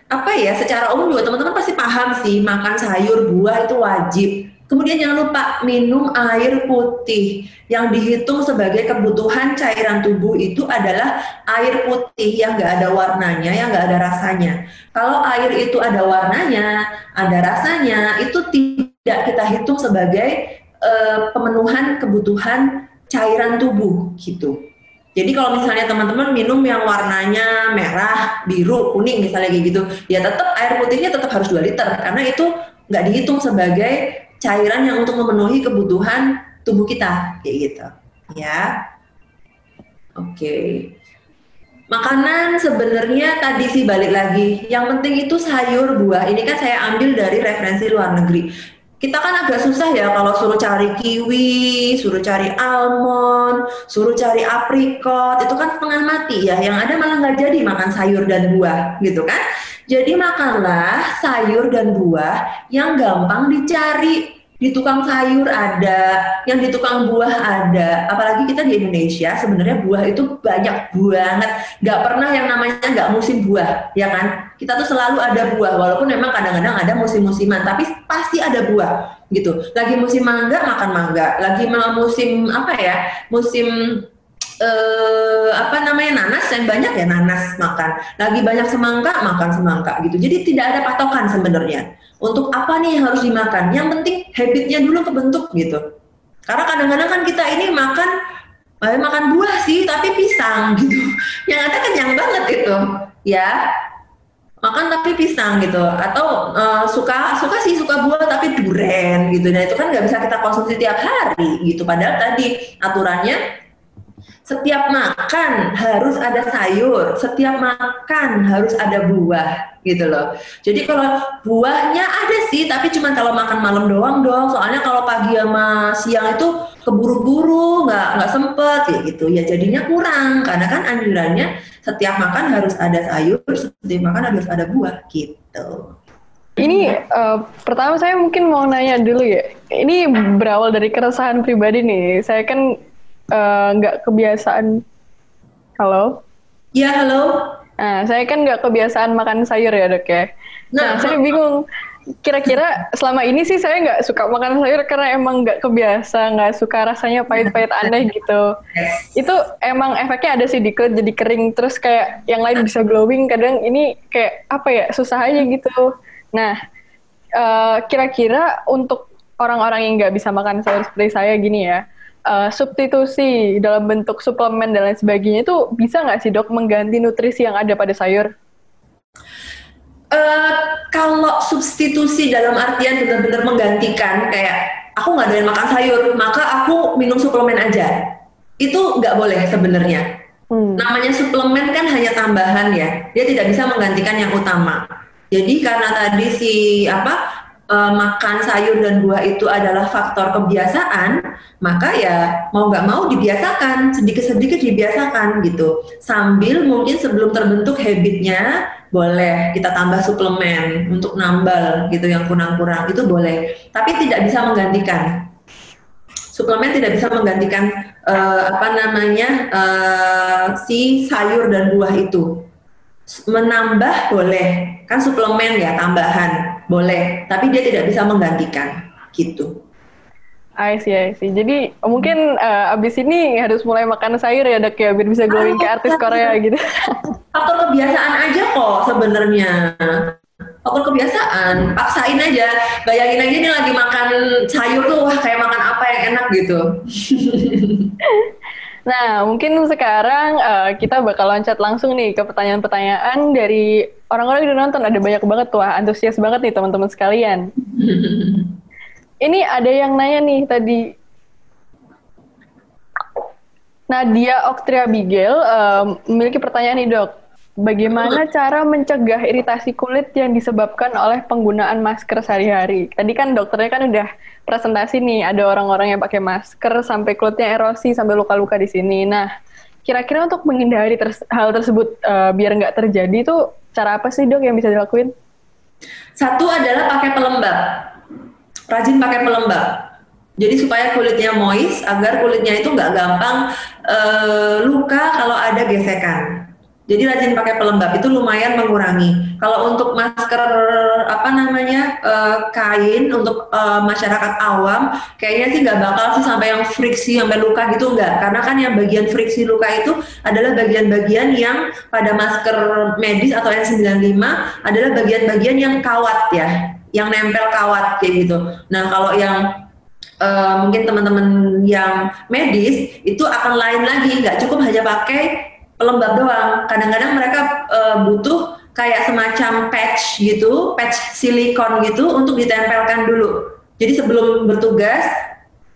apa ya secara umum juga teman-teman pasti paham sih makan sayur buah itu wajib Kemudian jangan lupa minum air putih yang dihitung sebagai kebutuhan cairan tubuh itu adalah air putih yang nggak ada warnanya, yang nggak ada rasanya. Kalau air itu ada warnanya, ada rasanya, itu tidak kita hitung sebagai uh, pemenuhan kebutuhan cairan tubuh gitu. Jadi kalau misalnya teman-teman minum yang warnanya merah, biru, kuning misalnya kayak gitu, ya tetap air putihnya tetap harus 2 liter karena itu nggak dihitung sebagai cairan yang untuk memenuhi kebutuhan tubuh kita kayak gitu. Ya. Oke. Makanan sebenarnya tadi sih balik lagi. Yang penting itu sayur buah. Ini kan saya ambil dari referensi luar negeri kita kan agak susah ya kalau suruh cari kiwi, suruh cari almond, suruh cari aprikot, itu kan setengah mati ya. Yang ada malah nggak jadi makan sayur dan buah, gitu kan? Jadi makanlah sayur dan buah yang gampang dicari di tukang sayur ada, yang di tukang buah ada. Apalagi kita di Indonesia sebenarnya buah itu banyak banget. Gak pernah yang namanya nggak musim buah, ya kan? Kita tuh selalu ada buah, walaupun memang kadang-kadang ada musim-musiman, tapi pasti ada buah gitu. Lagi musim mangga makan mangga, lagi musim apa ya? Musim eh, apa namanya nanas yang banyak ya nanas makan. Lagi banyak semangka makan semangka gitu. Jadi tidak ada patokan sebenarnya untuk apa nih yang harus dimakan. Yang penting habitnya dulu kebentuk gitu. Karena kadang-kadang kan kita ini makan eh, makan buah sih, tapi pisang gitu. [laughs] Yang ada kenyang banget itu, ya. Makan tapi pisang gitu, atau uh, suka suka sih suka buah tapi duren gitu. Nah itu kan nggak bisa kita konsumsi tiap hari gitu. Padahal tadi aturannya setiap makan harus ada sayur, setiap makan harus ada buah gitu loh. Jadi kalau buahnya ada sih, tapi cuma kalau makan malam doang dong. Soalnya kalau pagi sama siang itu keburu-buru, nggak nggak sempet ya gitu. Ya jadinya kurang karena kan anjurannya setiap makan harus ada sayur, setiap makan harus ada buah gitu. Ini uh, pertama saya mungkin mau nanya dulu ya. Ini berawal dari keresahan pribadi nih. Saya kan nggak uh, kebiasaan. Halo? Ya halo. Nah saya kan nggak kebiasaan makan sayur ya dok ya. Nah, nah saya [laughs] bingung. Kira-kira selama ini sih saya nggak suka makan sayur karena emang nggak kebiasa nggak suka rasanya pahit-pahit [laughs] aneh gitu. Itu emang efeknya ada sih di kulit jadi kering. Terus kayak yang lain bisa glowing. Kadang ini kayak apa ya susah aja gitu. Nah uh, kira-kira untuk orang-orang yang nggak bisa makan sayur seperti saya gini ya uh, substitusi dalam bentuk suplemen dan lain sebagainya itu bisa nggak sih dok mengganti nutrisi yang ada pada sayur? Uh, kalau substitusi dalam artian benar-benar menggantikan kayak aku nggak doyan makan sayur maka aku minum suplemen aja itu nggak boleh sebenarnya hmm. namanya suplemen kan hanya tambahan ya dia tidak bisa menggantikan yang utama jadi karena tadi si apa uh, makan sayur dan buah itu adalah faktor kebiasaan, maka ya mau nggak mau dibiasakan, sedikit-sedikit dibiasakan gitu. Sambil mungkin sebelum terbentuk habitnya, boleh kita tambah suplemen untuk nambal gitu yang kurang-kurang itu boleh, tapi tidak bisa menggantikan. Suplemen tidak bisa menggantikan uh, apa namanya uh, si sayur dan buah itu. Menambah boleh, kan suplemen ya tambahan boleh, tapi dia tidak bisa menggantikan gitu. I see, I see. Jadi mungkin uh, abis ini harus mulai makan sayur ya dok ya, biar bisa glowing ke artis Korea gitu. [laughs] Faktor kebiasaan aja kok sebenarnya. Faktor kebiasaan, paksain aja. Bayangin aja nih lagi makan sayur tuh, wah kayak makan apa yang enak gitu. [laughs] Nah, mungkin sekarang uh, kita bakal loncat langsung nih ke pertanyaan-pertanyaan dari orang-orang yang udah nonton. Ada banyak banget tuh, antusias banget nih teman-teman sekalian. [laughs] Ini ada yang nanya nih tadi. Nadia Oktria Bigel uh, memiliki pertanyaan nih dok. Bagaimana cara mencegah iritasi kulit yang disebabkan oleh penggunaan masker sehari-hari? Tadi kan dokternya kan udah presentasi nih, ada orang-orang yang pakai masker sampai kulitnya erosi sampai luka-luka di sini. Nah, kira-kira untuk menghindari ter hal tersebut uh, biar nggak terjadi itu cara apa sih dok yang bisa dilakuin? Satu adalah pakai pelembab. rajin pakai pelembab. Jadi supaya kulitnya moist, agar kulitnya itu nggak gampang uh, luka kalau ada gesekan. Jadi rajin pakai pelembab itu lumayan mengurangi. Kalau untuk masker apa namanya uh, kain untuk uh, masyarakat awam, kayaknya sih nggak bakal sih sampai yang friksi sampai luka gitu nggak. Karena kan yang bagian friksi luka itu adalah bagian-bagian yang pada masker medis atau N95 adalah bagian-bagian yang kawat ya, yang nempel kawat kayak gitu. Nah kalau yang uh, mungkin teman-teman yang medis itu akan lain lagi, nggak cukup hanya pakai pelembab doang. Kadang-kadang mereka uh, butuh kayak semacam patch gitu, patch silikon gitu untuk ditempelkan dulu. Jadi sebelum bertugas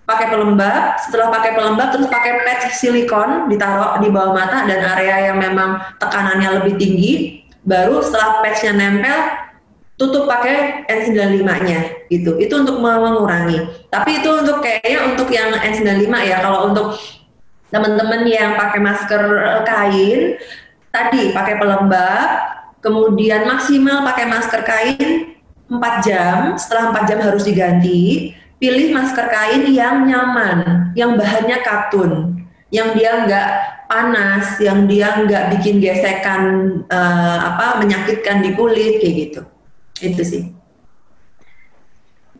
pakai pelembab, setelah pakai pelembab terus pakai patch silikon ditaruh di bawah mata dan area yang memang tekanannya lebih tinggi, baru setelah patchnya nempel tutup pakai N95-nya gitu. Itu untuk mengurangi. Tapi itu untuk kayaknya untuk yang N95 ya. Kalau untuk teman-teman yang pakai masker eh, kain tadi pakai pelembab kemudian maksimal pakai masker kain 4 jam setelah 4 jam harus diganti pilih masker kain yang nyaman yang bahannya katun yang dia nggak panas yang dia nggak bikin gesekan uh, apa menyakitkan di kulit kayak gitu. Itu sih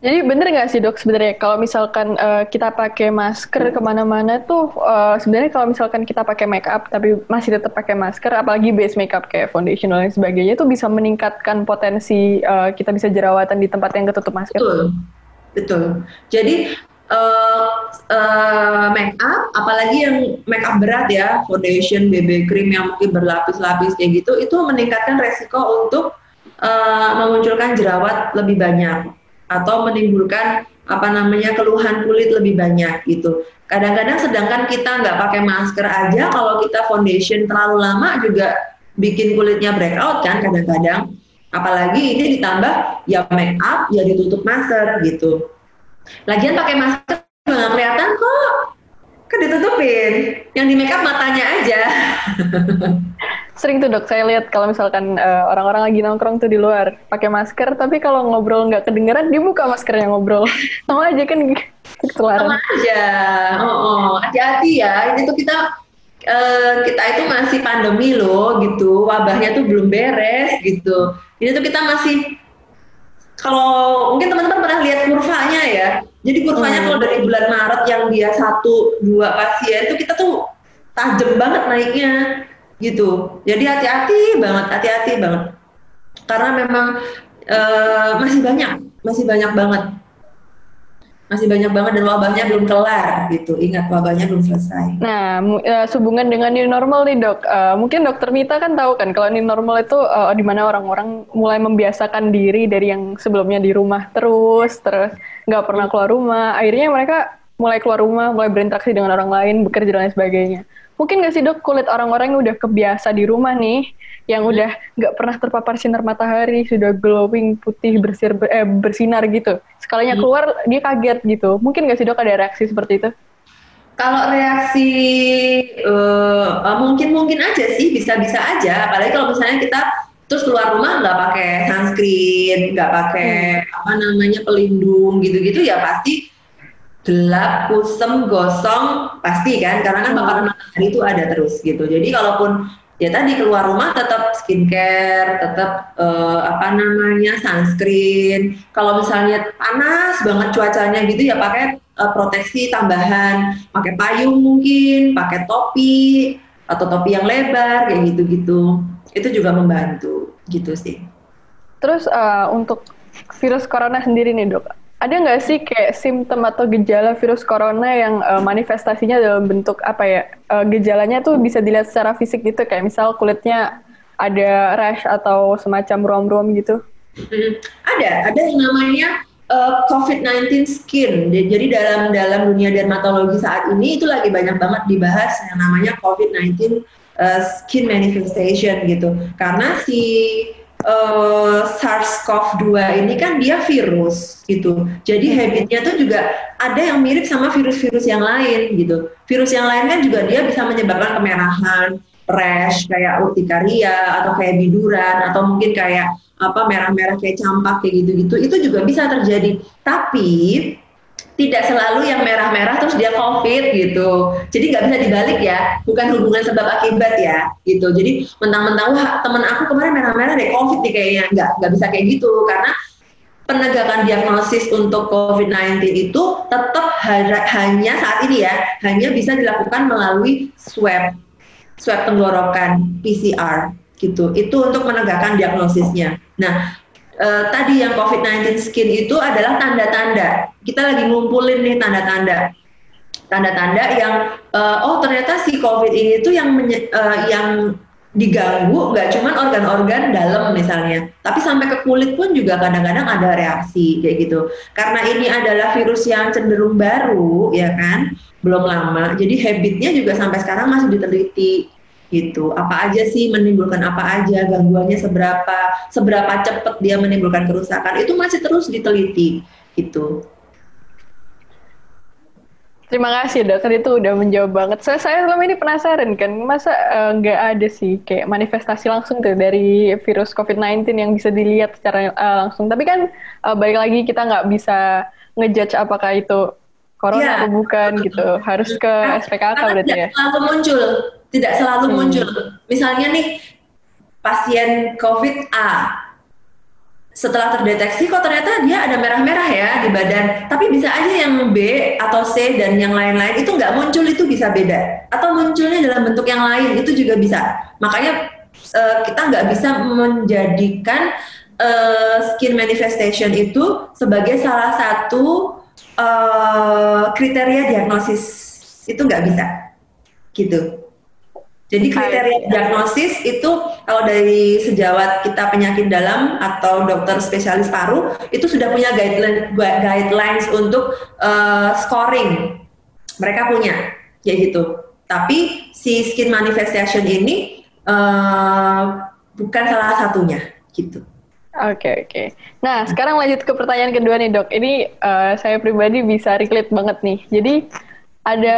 jadi bener nggak sih dok sebenarnya kalau misalkan uh, kita pakai masker ke mana-mana tuh uh, sebenarnya kalau misalkan kita pakai make up tapi masih tetap pakai masker, apalagi base makeup kayak foundation dan lain sebagainya itu bisa meningkatkan potensi uh, kita bisa jerawatan di tempat yang ketutup masker. Betul, betul. Jadi uh, uh, make up, apalagi yang make up berat ya, foundation, BB cream yang mungkin berlapis-lapis kayak gitu, itu meningkatkan resiko untuk uh, memunculkan jerawat lebih banyak atau menimbulkan apa namanya keluhan kulit lebih banyak gitu. Kadang-kadang sedangkan kita nggak pakai masker aja, kalau kita foundation terlalu lama juga bikin kulitnya breakout kan kadang-kadang. Apalagi ini ditambah ya make up ya ditutup masker gitu. Lagian pakai masker nggak kelihatan kok, kan ditutupin. Yang di make up matanya aja. [laughs] sering tuh dok. Saya lihat kalau misalkan uh, orang-orang lagi nongkrong tuh di luar pakai masker tapi kalau ngobrol nggak kedengeran dia buka maskernya ngobrol. [laughs] Sama aja kan ketularan. Sama aja. Oh, oh. hati-hati ya. Ini tuh kita uh, kita itu masih pandemi loh gitu. Wabahnya tuh belum beres gitu. Ini tuh kita masih kalau mungkin teman-teman pernah lihat kurvanya ya. Jadi kurvanya hmm. kalau dari bulan Maret yang dia satu dua pasien itu kita tuh tajam banget naiknya gitu. Jadi hati-hati banget, hati-hati banget. Karena memang uh, masih banyak, masih banyak banget. Masih banyak banget dan wabahnya belum kelar gitu. Ingat wabahnya belum selesai. Nah, uh, sehubungan dengan new normal nih dok, uh, mungkin dokter Mita kan tahu kan kalau new normal itu uh, di mana orang-orang mulai membiasakan diri dari yang sebelumnya di rumah terus, terus nggak pernah keluar rumah. Akhirnya mereka mulai keluar rumah, mulai berinteraksi dengan orang lain, bekerja dan lain sebagainya mungkin nggak sih dok kulit orang-orang yang udah kebiasa di rumah nih, yang udah nggak pernah terpapar sinar matahari, sudah glowing putih bersir eh, bersinar gitu, sekalinya hmm. keluar dia kaget gitu. Mungkin nggak sih dok ada reaksi seperti itu? Kalau reaksi uh, mungkin mungkin aja sih bisa-bisa aja, apalagi kalau misalnya kita terus keluar rumah nggak pakai sunscreen, nggak pakai hmm. apa namanya pelindung gitu-gitu ya pasti gelap, kusem, gosong pasti kan karena kan paparan matahari itu ada terus gitu. Jadi kalaupun ya tadi keluar rumah tetap skincare, tetap uh, apa namanya sunscreen. Kalau misalnya panas banget cuacanya gitu ya pakai uh, proteksi tambahan, pakai payung mungkin, pakai topi atau topi yang lebar kayak gitu-gitu. Itu juga membantu gitu sih. Terus uh, untuk virus corona sendiri nih dok, ada nggak sih kayak simptom atau gejala virus corona yang uh, manifestasinya dalam bentuk apa ya uh, gejalanya tuh bisa dilihat secara fisik gitu kayak misal kulitnya ada rash atau semacam ruam-ruam gitu? Hmm, ada, ada yang namanya uh, COVID-19 skin. Jadi dalam dalam dunia dermatologi saat ini itu lagi banyak banget dibahas yang namanya COVID-19 uh, skin manifestation gitu. Karena si uh, SARS-CoV-2 ini kan dia virus gitu. Jadi habitnya tuh juga ada yang mirip sama virus-virus yang lain gitu. Virus yang lain kan juga dia bisa menyebabkan kemerahan, rash kayak urtikaria atau kayak biduran atau mungkin kayak apa merah-merah kayak campak kayak gitu-gitu itu juga bisa terjadi tapi tidak selalu yang merah-merah terus dia COVID gitu. Jadi nggak bisa dibalik ya, bukan hubungan sebab akibat ya gitu. Jadi mentang-mentang wah teman aku kemarin merah-merah deh COVID nih kayaknya nggak nggak bisa kayak gitu karena penegakan diagnosis untuk COVID-19 itu tetap hanya saat ini ya hanya bisa dilakukan melalui swab swab tenggorokan PCR gitu. Itu untuk menegakkan diagnosisnya. Nah, uh, tadi yang COVID-19 skin itu adalah tanda-tanda. Kita lagi ngumpulin nih tanda-tanda. Tanda-tanda yang uh, oh ternyata si COVID ini tuh yang uh, yang diganggu nggak cuma organ-organ dalam misalnya, tapi sampai ke kulit pun juga kadang-kadang ada reaksi kayak gitu. Karena ini adalah virus yang cenderung baru, ya kan, belum lama. Jadi habitnya juga sampai sekarang masih diteliti gitu. Apa aja sih menimbulkan apa aja, gangguannya seberapa, seberapa cepat dia menimbulkan kerusakan, itu masih terus diteliti gitu. Terima kasih dokter itu udah menjawab banget. Saya saya selama ini penasaran kan, masa eh, nggak uh, ada sih kayak manifestasi langsung tuh dari virus COVID-19 yang bisa dilihat secara uh, langsung. Tapi kan uh, balik lagi kita nggak bisa ngejudge apakah itu corona ya. atau bukan gitu. Harus ke SPKK berarti ya. Lalu muncul tidak selalu hmm. muncul. Misalnya nih pasien COVID A setelah terdeteksi kok ternyata dia ada merah-merah ya di badan, tapi bisa aja yang B atau C dan yang lain-lain itu nggak muncul itu bisa beda, atau munculnya dalam bentuk yang lain itu juga bisa. Makanya uh, kita nggak bisa menjadikan uh, skin manifestation itu sebagai salah satu uh, kriteria diagnosis itu nggak bisa, gitu. Jadi kriteria diagnosis itu kalau dari sejawat kita penyakit dalam atau dokter spesialis paru itu sudah punya guideline guidelines untuk uh, scoring. Mereka punya ya gitu. Tapi si skin manifestation ini uh, bukan salah satunya gitu. Oke okay, oke. Okay. Nah sekarang lanjut ke pertanyaan kedua nih dok. Ini uh, saya pribadi bisa relate banget nih. Jadi ada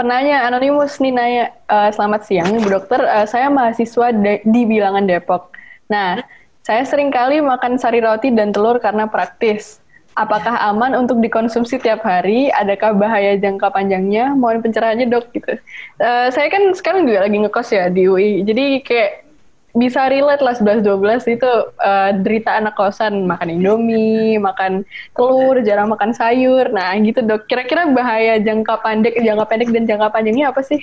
Penanya anonimus nih nanya, uh, selamat siang Bu Dokter, uh, saya mahasiswa de di Bilangan Depok. Nah, saya sering kali makan sari roti dan telur karena praktis. Apakah aman untuk dikonsumsi tiap hari? Adakah bahaya jangka panjangnya? Mohon pencerahannya dok gitu. Uh, saya kan sekarang juga lagi ngekos ya di UI, jadi kayak bisa relate lah 11-12 itu uh, derita anak kosan makan indomie, makan telur, jarang makan sayur. Nah gitu dok. Kira-kira bahaya jangka pendek, jangka pendek dan jangka panjangnya apa sih?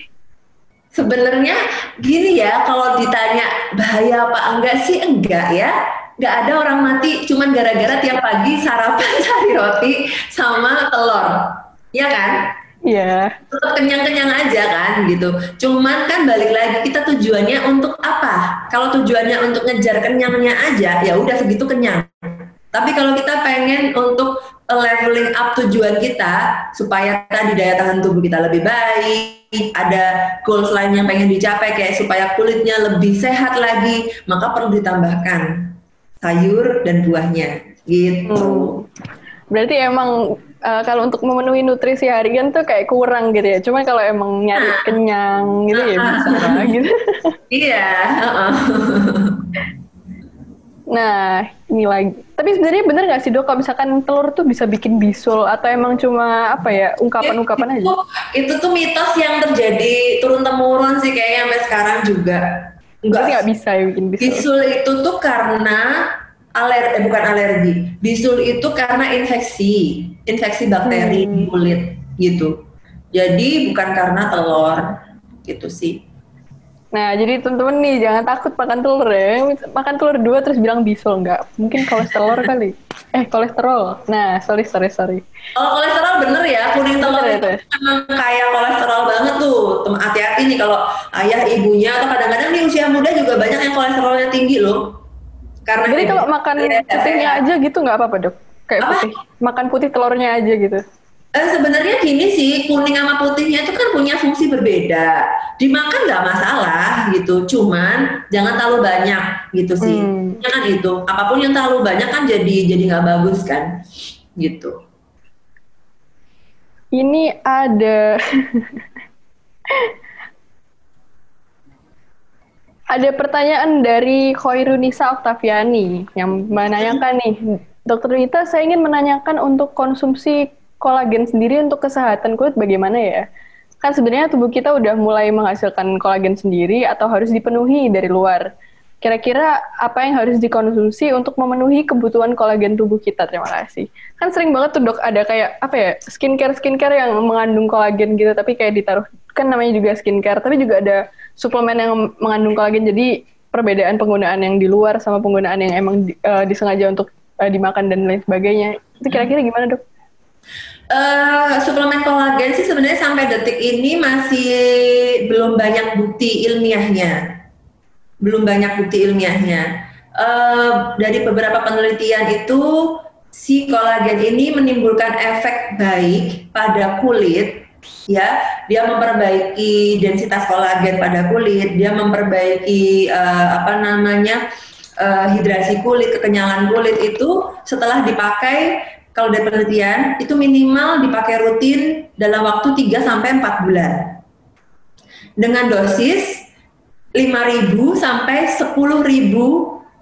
Sebenarnya gini ya, kalau ditanya bahaya apa enggak sih enggak ya. Enggak ada orang mati cuman gara-gara tiap pagi sarapan [laughs] cari roti sama telur. Ya kan? Iya. Yeah. Tetap kenyang-kenyang aja kan gitu. Cuman kan balik lagi kita tujuannya untuk apa? Kalau tujuannya untuk ngejar kenyangnya aja, ya udah segitu kenyang. Tapi kalau kita pengen untuk leveling up tujuan kita supaya tadi daya tahan tubuh kita lebih baik, ada goals lain yang pengen dicapai kayak supaya kulitnya lebih sehat lagi, maka perlu ditambahkan sayur dan buahnya gitu. Hmm. Berarti emang uh, kalau untuk memenuhi nutrisi harian tuh kayak kurang gitu ya. Cuma kalau emang nyari nah. kenyang gitu ya bisa gitu. [laughs] Iya. Nah, ini lagi. Tapi sebenarnya bener nggak sih dok kalau misalkan telur tuh bisa bikin bisul atau emang cuma apa ya ungkapan-ungkapan aja? Itu tuh mitos yang terjadi turun temurun sih kayaknya sampai sekarang juga. Enggak nggak bisa ya bikin bisul. Bisul itu tuh karena aler eh, bukan alergi. Bisul itu karena infeksi, infeksi bakteri hmm. di kulit gitu. Jadi bukan karena telur gitu sih. Nah, jadi teman-teman nih jangan takut makan telur ya. Makan telur dua terus bilang bisul enggak. Mungkin kolesterol kali. Eh, kolesterol. Nah, sorry, sorry, sorry. Oh, kolesterol bener ya. Kuning telur bener, itu emang kayak kolesterol banget tuh. Hati-hati nih kalau ayah ibunya atau kadang-kadang nih usia muda juga banyak yang kolesterolnya tinggi loh. Karena Jadi kalau makan putihnya aja gitu nggak apa-apa dok? Kayak apa? putih, makan putih telurnya aja gitu. Eh, sebenarnya gini sih, kuning sama putihnya itu kan punya fungsi berbeda. Dimakan nggak masalah gitu, cuman jangan terlalu banyak gitu sih. Hmm. Ya kan itu, apa pun yang terlalu banyak kan jadi jadi nggak bagus kan, gitu. Ini ada [laughs] Ada pertanyaan dari Khairunisa Oktaviani yang menanyakan nih, Dokter Rita, saya ingin menanyakan untuk konsumsi kolagen sendiri untuk kesehatan kulit bagaimana ya? Kan sebenarnya tubuh kita udah mulai menghasilkan kolagen sendiri atau harus dipenuhi dari luar. Kira-kira apa yang harus dikonsumsi untuk memenuhi kebutuhan kolagen tubuh kita? Terima kasih. Kan sering banget tuh dok ada kayak apa ya skincare skincare yang mengandung kolagen gitu, tapi kayak ditaruh kan namanya juga skincare, tapi juga ada suplemen yang mengandung kolagen. Jadi perbedaan penggunaan yang di luar sama penggunaan yang emang di, uh, disengaja untuk uh, dimakan dan lain sebagainya. Itu kira-kira gimana dok? Uh, suplemen kolagen sih sebenarnya sampai detik ini masih belum banyak bukti ilmiahnya belum banyak bukti ilmiahnya. Uh, dari beberapa penelitian itu si kolagen ini menimbulkan efek baik pada kulit ya dia memperbaiki densitas kolagen pada kulit dia memperbaiki uh, apa namanya uh, hidrasi kulit kekenyalan kulit itu setelah dipakai kalau dari penelitian itu minimal dipakai rutin dalam waktu 3 sampai 4 bulan dengan dosis 5.000 sampai 10.000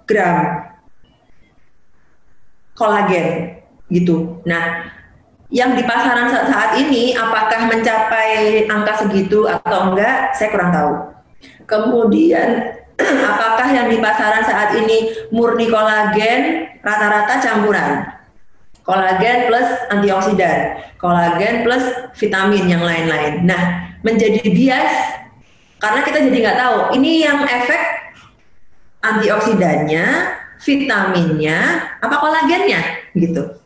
gram kolagen gitu. Nah, yang di pasaran saat, saat ini apakah mencapai angka segitu atau enggak, saya kurang tahu. Kemudian [clears throat] apakah yang di pasaran saat ini murni kolagen rata-rata campuran? Kolagen plus antioksidan, kolagen plus vitamin yang lain-lain. Nah, menjadi bias karena kita jadi nggak tahu ini yang efek antioksidannya, vitaminnya, apa kolagennya gitu.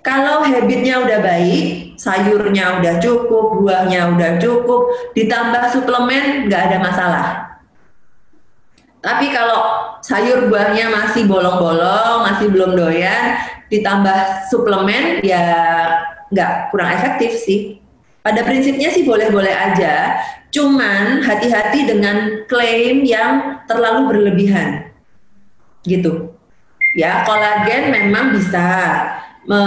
Kalau habitnya udah baik, sayurnya udah cukup, buahnya udah cukup, ditambah suplemen nggak ada masalah. Tapi kalau sayur buahnya masih bolong-bolong, masih belum doyan, ditambah suplemen ya nggak kurang efektif sih. Pada prinsipnya sih boleh-boleh aja, Cuman hati-hati dengan klaim yang terlalu berlebihan. Gitu. Ya, kolagen memang bisa me,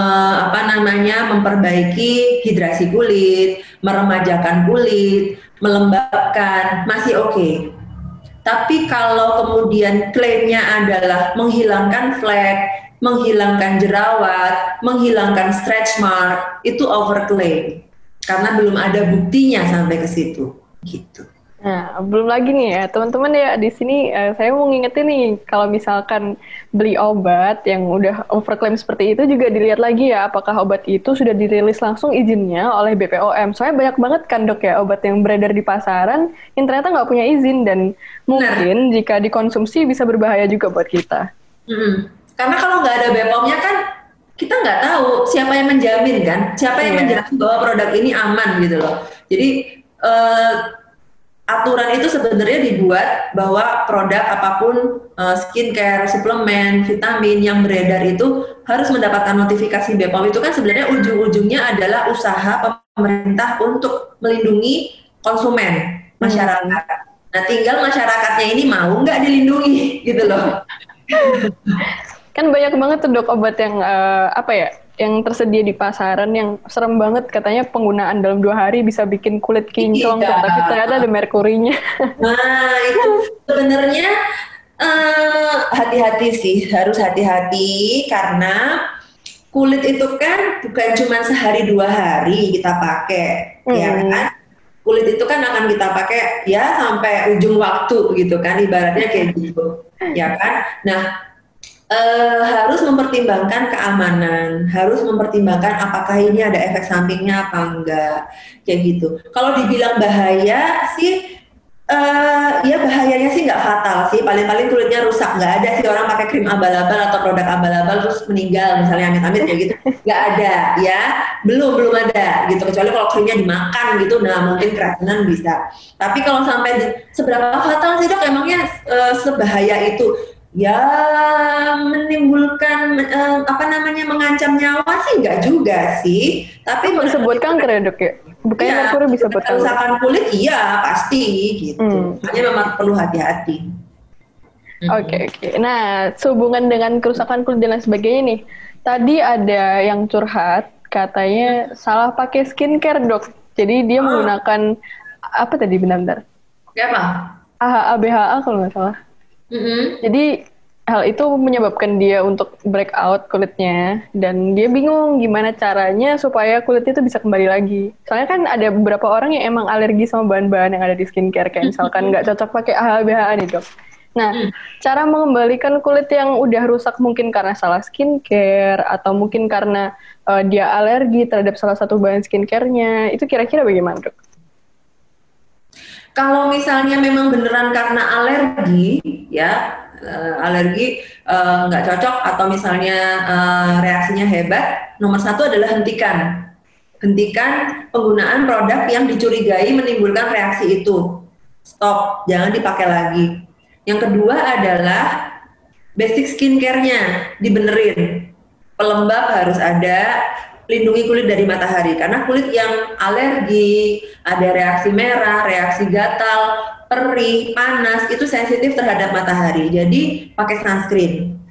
apa namanya memperbaiki hidrasi kulit, meremajakan kulit, melembabkan, masih oke. Okay. Tapi kalau kemudian klaimnya adalah menghilangkan flek, menghilangkan jerawat, menghilangkan stretch mark, itu overclaim karena belum ada buktinya sampai ke situ gitu. Nah, belum lagi nih ya, teman-teman ya di sini uh, saya mau ngingetin nih kalau misalkan beli obat yang udah overclaim seperti itu juga dilihat lagi ya apakah obat itu sudah dirilis langsung izinnya oleh BPOM. Soalnya banyak banget kan dok ya obat yang beredar di pasaran yang ternyata nggak punya izin dan mungkin nah. jika dikonsumsi bisa berbahaya juga buat kita. Hmm. Karena kalau nggak ada BPOM-nya kan kita nggak tahu siapa yang menjamin kan, siapa yang yeah. menjelaskan bahwa produk ini aman gitu loh. Jadi uh, aturan itu sebenarnya dibuat bahwa produk apa pun uh, skincare, suplemen, vitamin yang beredar itu harus mendapatkan notifikasi BPOM itu kan sebenarnya ujung-ujungnya adalah usaha pemerintah untuk melindungi konsumen masyarakat. Hmm. Nah, tinggal masyarakatnya ini mau nggak dilindungi gitu loh. [laughs] kan banyak banget tuh dok obat yang uh, apa ya yang tersedia di pasaran yang serem banget katanya penggunaan dalam dua hari bisa bikin kulit kinclong iya. tapi ternyata ada merkurinya. [laughs] Nah itu sebenarnya uh, hati-hati sih harus hati-hati karena kulit itu kan bukan cuma sehari dua hari kita pakai hmm. ya kan kulit itu kan akan kita pakai ya sampai ujung waktu gitu kan ibaratnya kayak gitu ya kan nah uh, harus mempertimbangkan keamanan, harus mempertimbangkan apakah ini ada efek sampingnya apa enggak, kayak gitu. Kalau dibilang bahaya sih, uh, ya bahayanya sih nggak fatal sih, paling-paling kulitnya rusak, nggak ada sih orang pakai krim abal-abal atau produk abal-abal terus meninggal misalnya amit-amit kayak gitu, nggak ada ya, belum belum ada gitu. Kecuali kalau krimnya dimakan gitu, nah mungkin keracunan bisa. Tapi kalau sampai seberapa fatal sih dok, emangnya uh, sebahaya itu? Ya menimbulkan uh, apa namanya mengancam nyawa sih enggak juga sih tapi bisa buat kanker ya dok ya bukannya ya, merkuri bisa kerusakan kulit iya pasti gitu hmm. hanya memang perlu hati-hati hmm. Oke okay, oke. Okay. Nah, sehubungan dengan kerusakan kulit dan lain sebagainya nih. Tadi ada yang curhat katanya salah pakai skincare dok. Jadi dia oh. menggunakan apa tadi benar-benar? apa? AHA BHA kalau nggak salah. Mm-hmm. Jadi hal itu menyebabkan dia untuk breakout kulitnya dan dia bingung gimana caranya supaya kulitnya itu bisa kembali lagi. Soalnya kan ada beberapa orang yang emang alergi sama bahan-bahan yang ada di skincare kayak misalkan nggak cocok pakai AHA BHA nih dok. Nah, hmm. cara mengembalikan kulit yang udah rusak mungkin karena salah skincare atau mungkin karena uh, dia alergi terhadap salah satu bahan skincare-nya, itu kira-kira bagaimana, Dok? Kalau misalnya memang beneran karena alergi, ya uh, alergi eh, nggak uh, cocok atau misalnya uh, reaksinya hebat, nomor satu adalah hentikan, hentikan penggunaan produk yang dicurigai menimbulkan reaksi itu. Stop, jangan dipakai lagi. Yang kedua adalah basic skincare-nya dibenerin. Pelembab harus ada, lindungi kulit dari matahari karena kulit yang alergi, ada reaksi merah, reaksi gatal, perih, panas itu sensitif terhadap matahari. Jadi pakai sunscreen.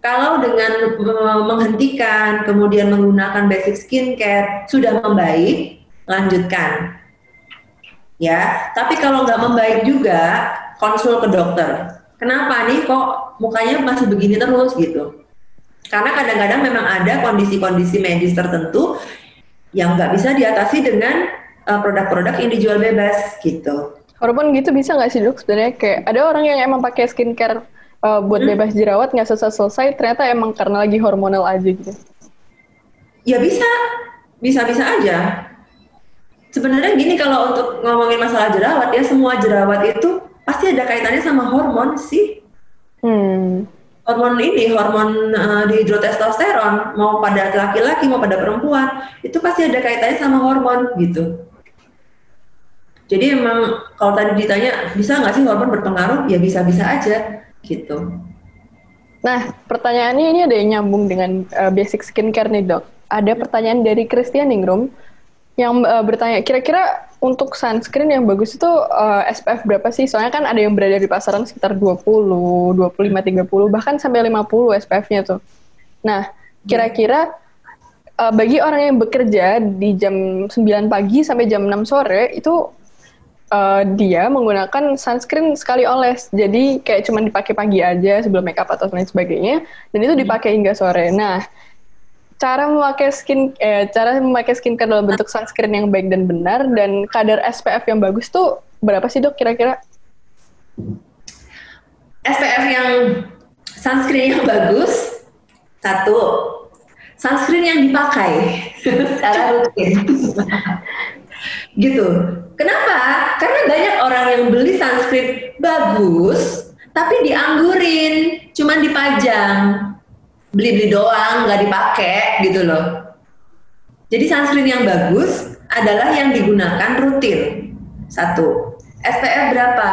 Kalau dengan menghentikan kemudian menggunakan basic skincare sudah membaik, lanjutkan. Ya, tapi kalau nggak membaik juga konsul ke dokter. Kenapa nih kok mukanya masih begini terus gitu? Karena kadang-kadang memang ada kondisi-kondisi medis tertentu yang nggak bisa diatasi dengan uh, produk-produk yang dijual bebas gitu. Walaupun gitu bisa nggak sih dok sebenarnya kayak ada orang yang emang pakai skincare uh, buat hmm. bebas jerawat nggak selesai-selesai ternyata emang karena lagi hormonal aja gitu. Ya bisa, bisa-bisa aja. Sebenarnya gini kalau untuk ngomongin masalah jerawat ya semua jerawat itu pasti ada kaitannya sama hormon sih. Hmm. Hormon ini, hormon uh, dihidrotestosteron, mau pada laki-laki mau pada perempuan, itu pasti ada kaitannya sama hormon gitu. Jadi emang kalau tadi ditanya bisa nggak sih hormon berpengaruh? Ya bisa-bisa aja gitu. Nah, pertanyaannya ini ada yang nyambung dengan uh, basic skincare nih dok. Ada pertanyaan dari Christian Ingrum yang uh, bertanya, kira-kira untuk sunscreen yang bagus itu uh, eh, SPF berapa sih? Soalnya kan ada yang berada di pasaran sekitar 20, 25, 30, bahkan sampai 50 SPF-nya tuh. Nah, kira-kira uh, bagi orang yang bekerja di jam 9 pagi sampai jam 6 sore itu uh, dia menggunakan sunscreen sekali oles. Jadi kayak cuma dipakai pagi aja sebelum makeup atau lain sebagainya dan itu hmm. dipakai hingga sore. Nah, cara memakai skin eh, cara memakai skincare dalam bentuk sunscreen yang baik dan benar dan kadar SPF yang bagus tuh berapa sih dok kira-kira? SPF yang sunscreen yang bagus satu sunscreen yang dipakai [laughs] secara rutin gitu. Kenapa? Karena banyak orang yang beli sunscreen bagus tapi dianggurin, cuman dipajang beli-beli doang, nggak dipakai gitu loh. Jadi sunscreen yang bagus adalah yang digunakan rutin. Satu. SPF berapa?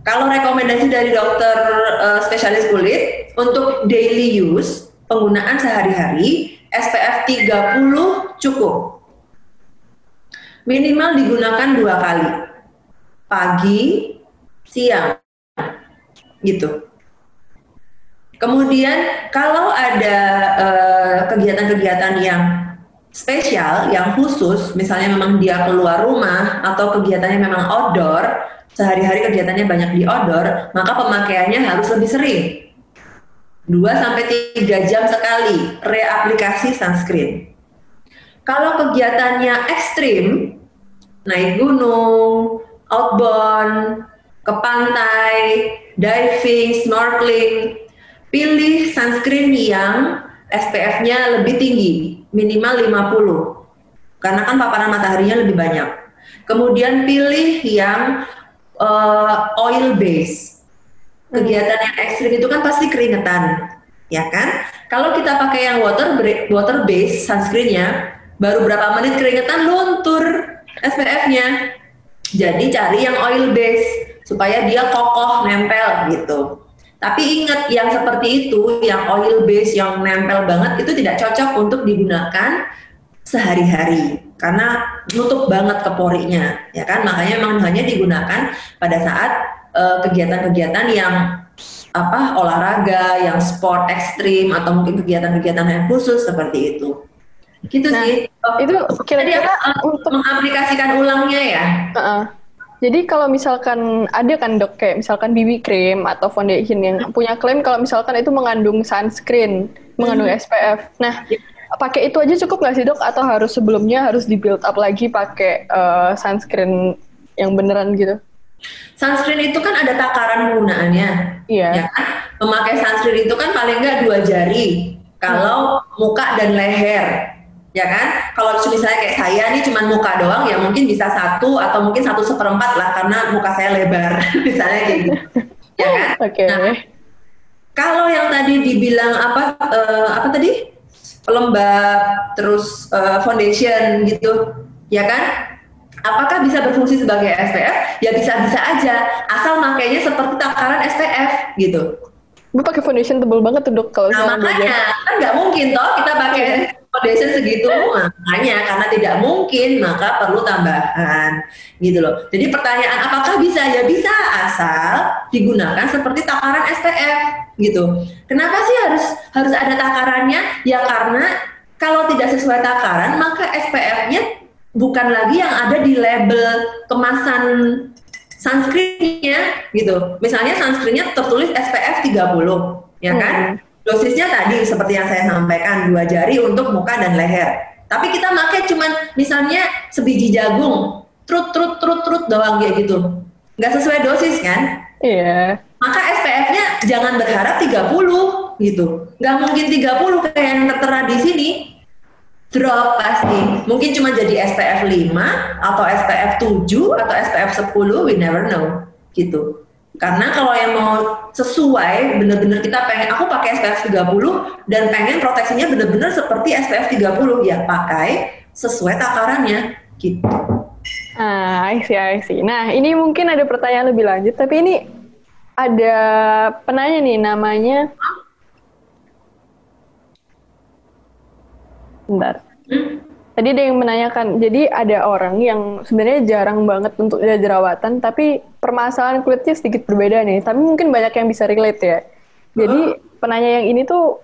Kalau rekomendasi dari dokter uh, spesialis kulit untuk daily use, penggunaan sehari-hari, SPF 30 cukup. Minimal digunakan dua kali. Pagi, siang. Gitu. Kemudian kalau ada eh, kegiatan-kegiatan uh, yang spesial, yang khusus, misalnya memang dia keluar rumah atau kegiatannya memang outdoor, sehari-hari kegiatannya banyak di outdoor, maka pemakaiannya harus lebih sering. 2 sampai 3 jam sekali reaplikasi sunscreen. Kalau kegiatannya ekstrim, naik gunung, outbound, ke pantai, diving, snorkeling, pilih sunscreen yang SPF-nya lebih tinggi, minimal 50. Karena kan paparan mataharinya lebih banyak. Kemudian pilih yang uh, oil base. Kegiatan yang ekstrim itu kan pasti keringetan, ya kan? Kalau kita pakai yang water water base sunscreennya, baru berapa menit keringetan luntur SPF-nya. Jadi cari yang oil base supaya dia kokoh nempel gitu. Tapi ingat yang seperti itu, yang oil base, yang nempel banget itu tidak cocok untuk digunakan sehari-hari karena nutup banget ke porinya, ya kan? Makanya memang hanya digunakan pada saat eh, kegiatan-kegiatan uh, yang apa olahraga, yang sport ekstrim atau mungkin kegiatan-kegiatan yang khusus seperti itu. Gitu nah, sih. Itu kira-kira uh, untuk mengaplikasikan ulangnya ya. Uh -uh Jadi kalau misalkan ada kan dok kayak misalkan BB cream atau foundation yang punya klaim kalau misalkan itu mengandung sunscreen, mengandung Hmm. SPF. Nah, pakai itu aja cukup nggak sih dok? Atau harus sebelumnya harus di build up lagi pakai eh, sunscreen yang beneran gitu? Sunscreen itu kan ada takaran penggunaannya. Iya. Ya kan? Memakai sunscreen itu kan paling nggak dua jari. Kalau muka dan leher, ya kan? Kalau misalnya kayak saya nih cuman muka doang, ya mungkin bisa satu atau mungkin satu seperempat lah karena muka saya lebar, [laughs] misalnya kayak gitu. Ya kan? Oke. Nah, Kalau yang tadi dibilang apa eh, apa tadi pelembab terus eh, foundation gitu, ya kan? Apakah bisa berfungsi sebagai SPF? Ya bisa-bisa aja, asal makainya seperti takaran SPF gitu. Gue pakai foundation tebel banget tuh dok kalau Nah makanya kan nggak mungkin toh kita pakai foundation segitu makanya karena tidak mungkin maka perlu tambahan gitu loh. Jadi pertanyaan apakah bisa ya bisa asal digunakan seperti takaran SPF gitu. Kenapa sih harus harus ada takarannya? Ya karena kalau tidak sesuai takaran maka SPF-nya bukan lagi yang ada di label kemasan sunscreen-nya gitu. Misalnya sunscreen-nya tertulis SPF 30, ya kan? Hmm. Dosisnya tadi seperti yang saya sampaikan, dua jari untuk muka dan leher. Tapi kita pakai cuman misalnya sebiji jagung, trut trut trut trut doang kayak gitu. Nggak sesuai dosis kan? Iya. Maka SPF-nya jangan berharap 30 gitu. Nggak mungkin 30 kayak yang tertera di sini. Drop pasti. Mungkin cuma jadi SPF 5 atau SPF 7 atau SPF 10, we never know. Gitu. Karena kalau yang mau sesuai, bener-bener kita pengen, aku pakai SPF 30 dan pengen proteksinya bener-bener seperti SPF 30, ya pakai sesuai takarannya. Gitu. Ah, I see, I see. Nah, ini mungkin ada pertanyaan lebih lanjut, tapi ini ada penanya nih namanya. Bentar. Hmm? Tadi ada yang menanyakan, jadi ada orang yang sebenarnya jarang banget untuk dia jerawatan, tapi permasalahan kulitnya sedikit berbeda nih. Tapi mungkin banyak yang bisa relate ya. Jadi penanya yang ini tuh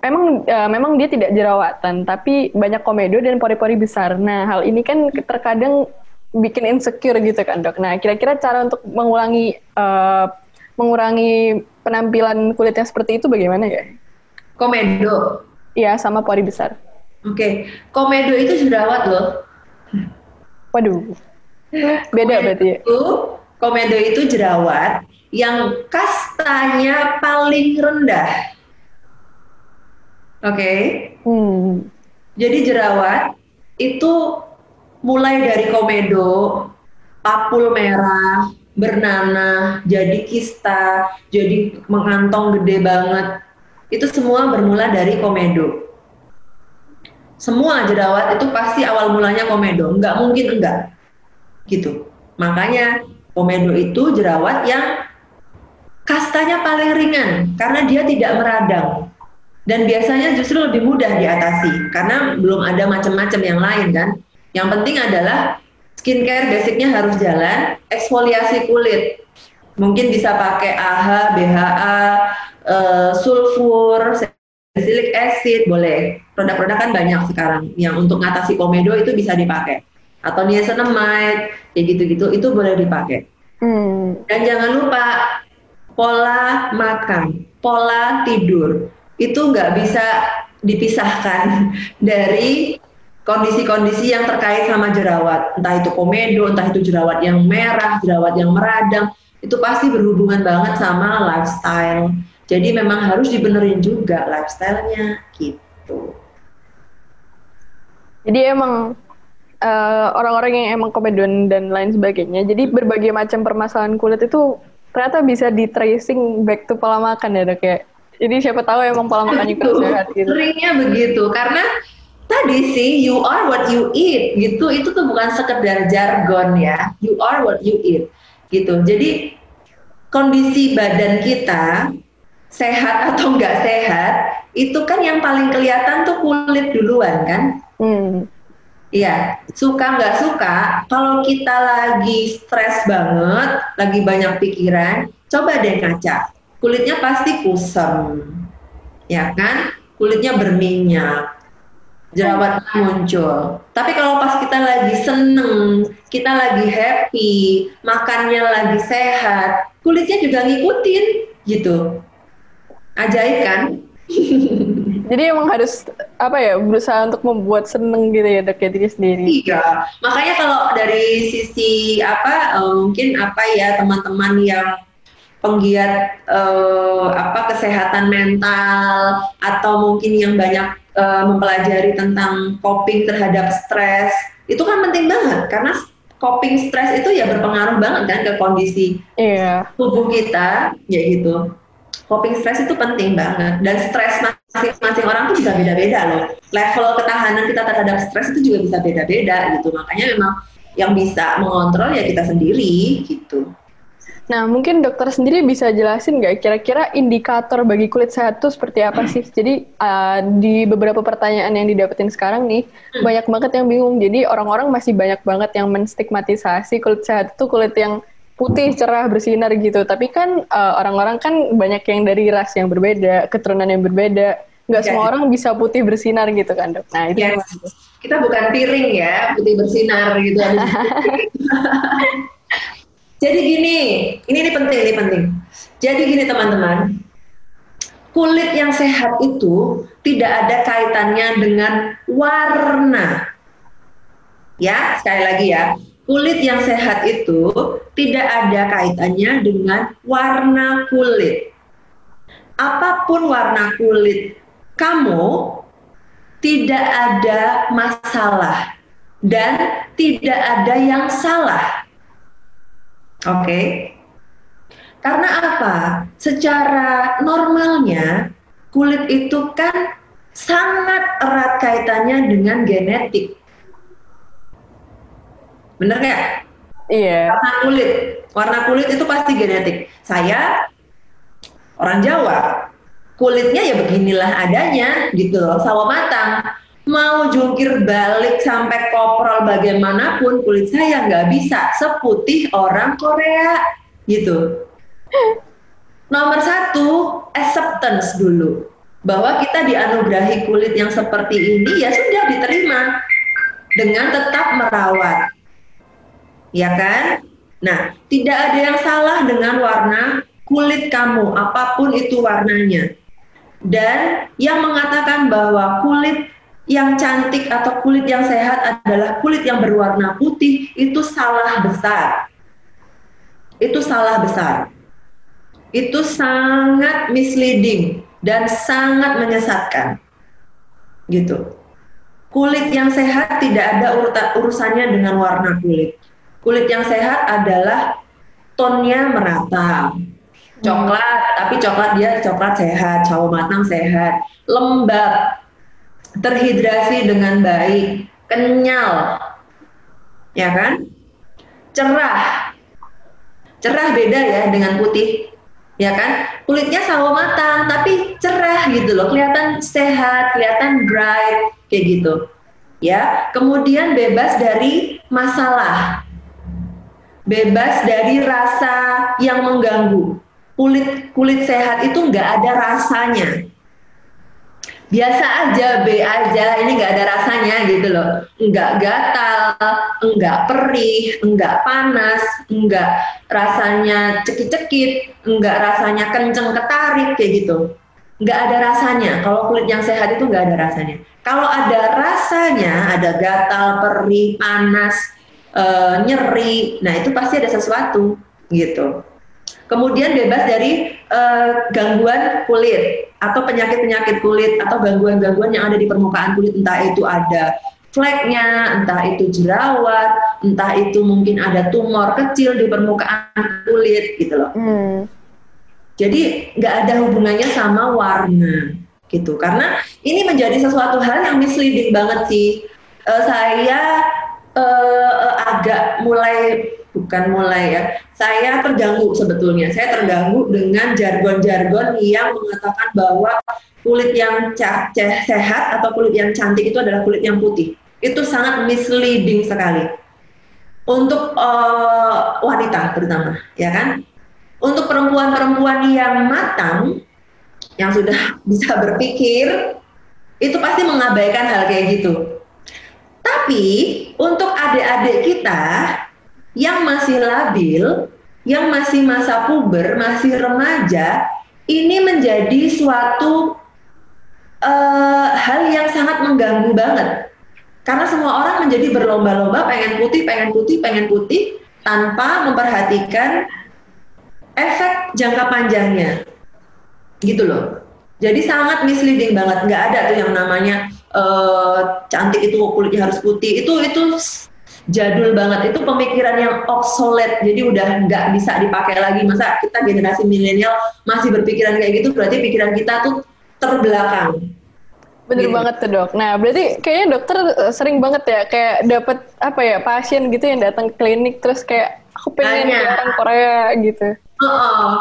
memang eh, memang dia tidak jerawatan, tapi banyak komedo dan pori-pori besar. Nah, hal ini kan terkadang bikin insecure gitu kan, Dok. Nah, kira-kira cara untuk mengulangi eh, mengurangi penampilan kulitnya seperti itu bagaimana ya? Komedo. Iya, sama pori besar. Oke, komedo itu jerawat loh. Waduh. Beda berarti ya? Itu komedo itu jerawat yang kastanya paling rendah. Oke, Hmm. jadi jerawat itu mulai dari komedo, papul merah, bernanah, jadi kista, jadi mengantong gede banget. Itu semua bermula dari komedo. Semua jerawat itu pasti awal mulanya komedo, nggak mungkin enggak. Gitu. Makanya komedo itu jerawat yang kastanya paling ringan karena dia tidak meradang. Dan biasanya justru lebih mudah diatasi karena belum ada macam-macam yang lain kan. Yang penting adalah skincare basicnya harus jalan, eksfoliasi kulit. Mungkin bisa pakai AHA, BHA, eh, sulfur, salicylic acid, boleh. Produk-produk kan banyak sekarang yang untuk ngatasi komedo itu bisa dipakai. Atau niacinamide, kayak gitu-gitu, itu boleh dipakai. Hmm. Dan jangan lupa pola makan, pola tidur itu nggak bisa dipisahkan [laughs] dari kondisi-kondisi yang terkait sama jerawat. Entah itu komedo, entah itu jerawat yang merah, jerawat yang meradang, itu pasti berhubungan banget sama lifestyle. Jadi memang harus dibenerin juga lifestyle-nya gitu. Jadi emang eh, orang-orang yang emang komedian dan lain sebagainya. Jadi berbagai macam permasalahan kulit itu ternyata bisa di tracing back to pola makan ya dok ya. Jadi siapa tahu emang pola makannya kurang sehat gitu. Seringnya begitu karena tadi sih you are what you eat gitu itu tuh bukan sekedar jargon ya you are what you eat gitu jadi kondisi badan kita sehat atau nggak sehat itu kan yang paling kelihatan tuh kulit duluan kan Hmm. Iya, suka nggak suka, kalau kita lagi stres banget, lagi banyak pikiran, coba deh ngaca. Kulitnya pasti kusam, ya kan? Kulitnya berminyak, jerawat muncul. Tapi kalau pas kita lagi seneng, kita lagi happy, makannya lagi sehat, kulitnya juga ngikutin gitu. Ajaib kan? [laughs] Jadi emang harus apa ya berusaha untuk membuat seneng gitu ya dok ya diri sendiri. Iya, makanya kalau dari sisi apa uh, mungkin apa ya teman-teman yang penggiat uh, apa kesehatan mental atau mungkin yang banyak uh, mempelajari tentang coping terhadap stres itu kan penting banget karena coping stres itu ya berpengaruh banget kan ke kondisi iya. tubuh kita ya gitu coping stres itu penting banget dan stres masing-masing orang tuh bisa beda-beda loh. Level ketahanan kita terhadap stres itu juga bisa beda-beda gitu. Makanya memang yang bisa mengontrol ya kita sendiri gitu. Nah, mungkin dokter sendiri bisa jelasin nggak kira-kira indikator bagi kulit sehat itu seperti apa sih? Jadi uh, di beberapa pertanyaan yang didapetin sekarang nih, hmm. banyak banget yang bingung. Jadi orang-orang masih banyak banget yang menstigmatisasi kulit sehat itu kulit yang putih cerah bersinar gitu. Tapi kan uh, orang-orang kan banyak yang dari ras yang berbeda keturunan yang berbeda. Nggak ya, semua orang bisa putih bersinar gitu kan dok? Nah itu ya, kita bukan piring ya putih bersinar gitu. [laughs] Jadi gini ini ini penting ini penting. Jadi gini teman-teman. Kulit yang sehat itu tidak ada kaitannya dengan warna. Ya sekali lagi ya kulit yang sehat itu tidak ada kaitannya dengan warna kulit. Apa pun warna kulit kamu, tidak ada masalah dan tidak ada yang salah. Oke. Okay? Karena apa? Secara normalnya kulit itu kan sangat erat kaitannya dengan genetik. Bener nggak? Iya. Warna kulit, warna kulit itu pasti genetik. Saya orang Jawa, kulitnya ya beginilah adanya gitu loh, sawo matang. Mau jungkir balik sampai koprol bagaimanapun, kulit saya nggak bisa seputih orang Korea gitu. Nomor satu, acceptance dulu. Bahwa kita dianugerahi kulit yang seperti ini ya sudah diterima dengan tetap merawat ya kan? Nah, tidak ada yang salah dengan warna kulit kamu, apa pun itu warnanya. Dan yang mengatakan bahwa kulit yang cantik atau kulit yang sehat adalah kulit yang berwarna putih, itu salah besar. Itu salah besar. Itu sangat misleading dan sangat menyesatkan. Gitu. Kulit yang sehat tidak ada urusannya dengan warna kulit kulit yang sehat adalah tonnya merata. Coklat, tapi coklat dia coklat sehat, sawo matang sehat, lembab, terhidrasi dengan baik, kenyal, ya kan? Cerah, cerah beda ya dengan putih, ya kan? Kulitnya sawo matang, tapi cerah gitu loh, kelihatan sehat, kelihatan bright, kayak gitu. Ya, kemudian bebas dari masalah bebas dari rasa yang mengganggu. Kulit kulit sehat itu nggak ada rasanya. Biasa aja, B aja, ini nggak ada rasanya gitu loh. Nggak gatal, nggak perih, nggak panas, nggak rasanya cekit-cekit, nggak rasanya kenceng ketarik kayak gitu. Nggak ada rasanya. Kalau kulit yang sehat itu nggak ada rasanya. Kalau ada rasanya, ada gatal, perih, panas, uh, nyeri. Nah, itu pasti ada sesuatu gitu. Kemudian bebas dari uh, gangguan kulit atau penyakit-penyakit kulit atau gangguan-gangguan yang ada di permukaan kulit entah itu ada fleknya, entah itu jerawat, entah itu mungkin ada tumor kecil di permukaan kulit gitu loh. Hmm. Jadi nggak ada hubungannya sama warna gitu. Karena ini menjadi sesuatu hal yang misleading banget sih. Uh, saya uh, agak mulai bukan mulai ya. Saya terganggu sebetulnya. Saya terganggu dengan jargon-jargon yang mengatakan bahwa kulit yang sehat atau kulit yang cantik itu adalah kulit yang putih. Itu sangat misleading sekali. Untuk uh, wanita terutama, ya kan? Untuk perempuan-perempuan yang matang, yang sudah [laughs] bisa berpikir, itu pasti mengabaikan hal kayak gitu. Tapi untuk adik-adik kita yang masih labil, yang masih masa puber, masih remaja, ini menjadi suatu uh, hal yang sangat mengganggu banget. Karena semua orang menjadi berlomba-lomba pengen putih, pengen putih, pengen putih tanpa memperhatikan efek jangka panjangnya. Gitu loh. Jadi sangat misleading banget. Nggak ada tuh yang namanya uh, cantik itu kulitnya harus putih. Itu itu jadul banget. Itu pemikiran yang obsolete. Jadi udah nggak bisa dipakai lagi. Masa kita generasi milenial masih berpikiran kayak gitu? Berarti pikiran kita tuh terbelakang. Bener gitu. banget tuh dok. Nah berarti kayaknya dokter eh, sering banget ya kayak dapat apa ya pasien gitu yang datang ke klinik terus kayak aku pengen datang Korea gitu. Oh, oh.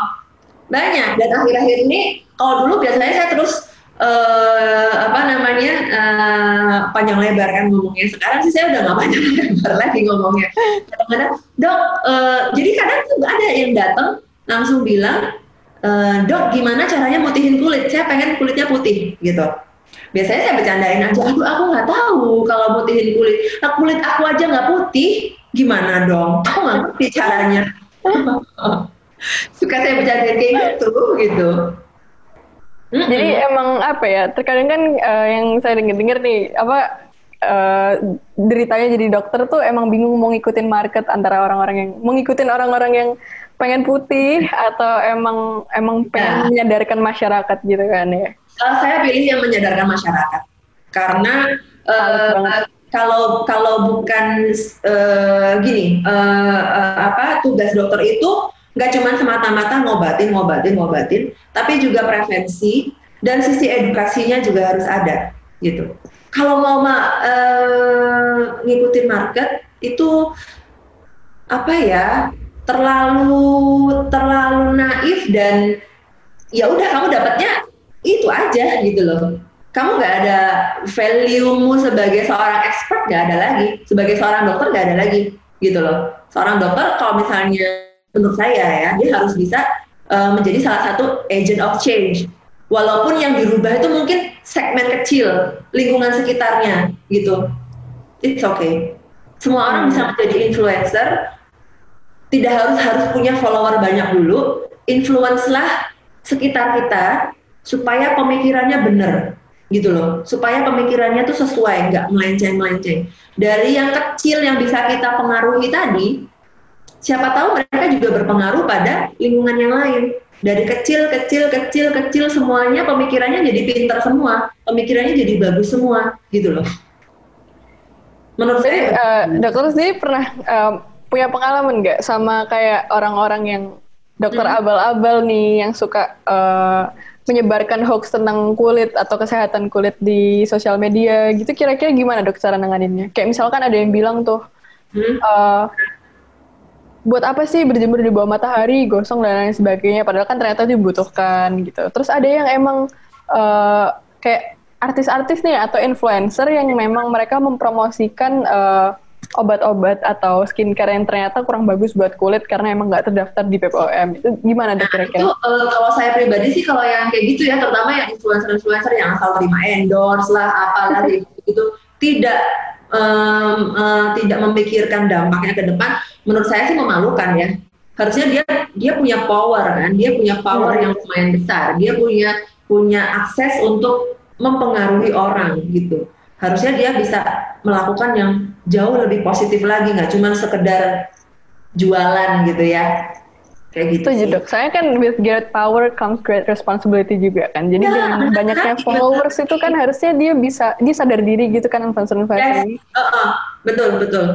banyak. Dan akhir-akhir ini kalau dulu biasanya saya terus uh, apa namanya uh, panjang lebar kan ngomongnya. Sekarang sih saya udah nggak panjang [laughs] lebar lagi ngomongnya. Kadang-kadang dok, uh, jadi kadang tuh ada yang datang langsung bilang, uh, dok gimana caranya mutihin kulit? Saya pengen kulitnya putih gitu biasanya saya bercandain aja aduh aku nggak tahu kalau mutihin kulit nah, kulit aku aja nggak putih gimana dong [laughs] aku nggak ngerti caranya [laughs] suka saya bercandain kayak gitu gitu jadi emang apa ya terkadang kan uh, yang saya dengar-dengar nih apa uh, deritanya jadi dokter tuh emang bingung mau ngikutin market antara orang-orang yang mau ngikutin orang-orang yang pengen putih atau emang emang pengen ya. menyadarkan masyarakat gitu kan ya? Uh, saya pilih yang menyadarkan masyarakat. Karena uh, kalau kalau bukan uh, gini uh, uh, apa tugas dokter itu nggak cuma semata-mata ngobatin ngobatin ngobatin tapi juga prevensi dan sisi edukasinya juga harus ada gitu. Kalau mau uh, ngikutin market itu apa ya terlalu terlalu naif dan ya udah kamu dapatnya itu aja gitu loh. Kamu nggak ada value-mu sebagai seorang expert nggak ada lagi. Sebagai seorang dokter nggak ada lagi gitu loh. Seorang dokter kalau misalnya menurut saya ya dia harus bisa uh, menjadi salah satu agent of change. Walaupun yang dirubah itu mungkin segmen kecil lingkungan sekitarnya gitu. It's okay. Semua orang bisa menjadi influencer. Tidak harus harus punya follower banyak dulu. Influence lah sekitar kita supaya pemikirannya benar gitu loh. Supaya pemikirannya tuh sesuai nggak melenceng melenceng dari yang kecil yang bisa kita pengaruhi tadi siapa tahu mereka juga berpengaruh pada lingkungan yang lain dari kecil kecil kecil kecil semuanya pemikirannya jadi pinter semua pemikirannya jadi bagus semua gitu loh menurut saya uh, dokter sendiri pernah uh, punya pengalaman nggak sama kayak orang-orang yang dokter hmm. abal-abal nih yang suka uh, menyebarkan hoax tentang kulit atau kesehatan kulit di sosial media gitu kira-kira gimana dok cara nanganinnya? Kayak misalkan ada yang bilang tuh hmm? uh, buat apa sih berjemur di bawah matahari, gosong dan lain sebagainya. Padahal kan ternyata dibutuhkan gitu. Terus ada yang emang uh, kayak artis-artis nih atau influencer yang memang mereka mempromosikan uh, obat-obat atau skincare yang ternyata kurang bagus buat kulit karena emang nggak terdaftar di BPOM itu gimana deh kira-kira? Itu uh, kalau saya pribadi sih kalau yang kayak gitu ya terutama yang influencer-influencer yang asal terima endorse lah apalah gitu tidak um, uh, tidak memikirkan dampaknya ke depan menurut saya sih memalukan ya. Harusnya dia dia punya power kan dia punya power hmm. yang lumayan besar. Dia punya punya akses untuk mempengaruhi orang gitu. Harusnya dia bisa melakukan yang jauh lebih positif lagi nggak cuma sekedar jualan gitu ya kayak gitu Setuju dok, saya kan with great power comes great responsibility juga kan. Jadi ya, dengan banyaknya [laughs] followers itu kan harusnya dia bisa dia sadar diri gitu kan influencer-influencer yes. uh -uh. betul betul.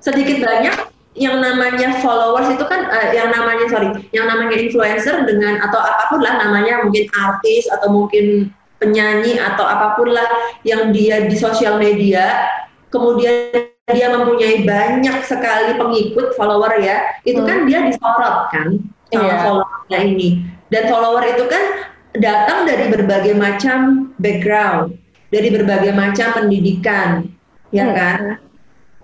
Sedikit banyak yang namanya followers itu kan uh, yang namanya sorry, yang namanya influencer dengan atau apa pun lah namanya mungkin artis atau mungkin penyanyi atau apa pun lah yang dia di sosial media kemudian dia mempunyai banyak sekali pengikut follower ya, itu kan hmm. kan dia disorot kan sama yeah. followernya ini. Dan follower itu kan datang dari berbagai macam background, dari berbagai macam pendidikan, ya hmm. kan?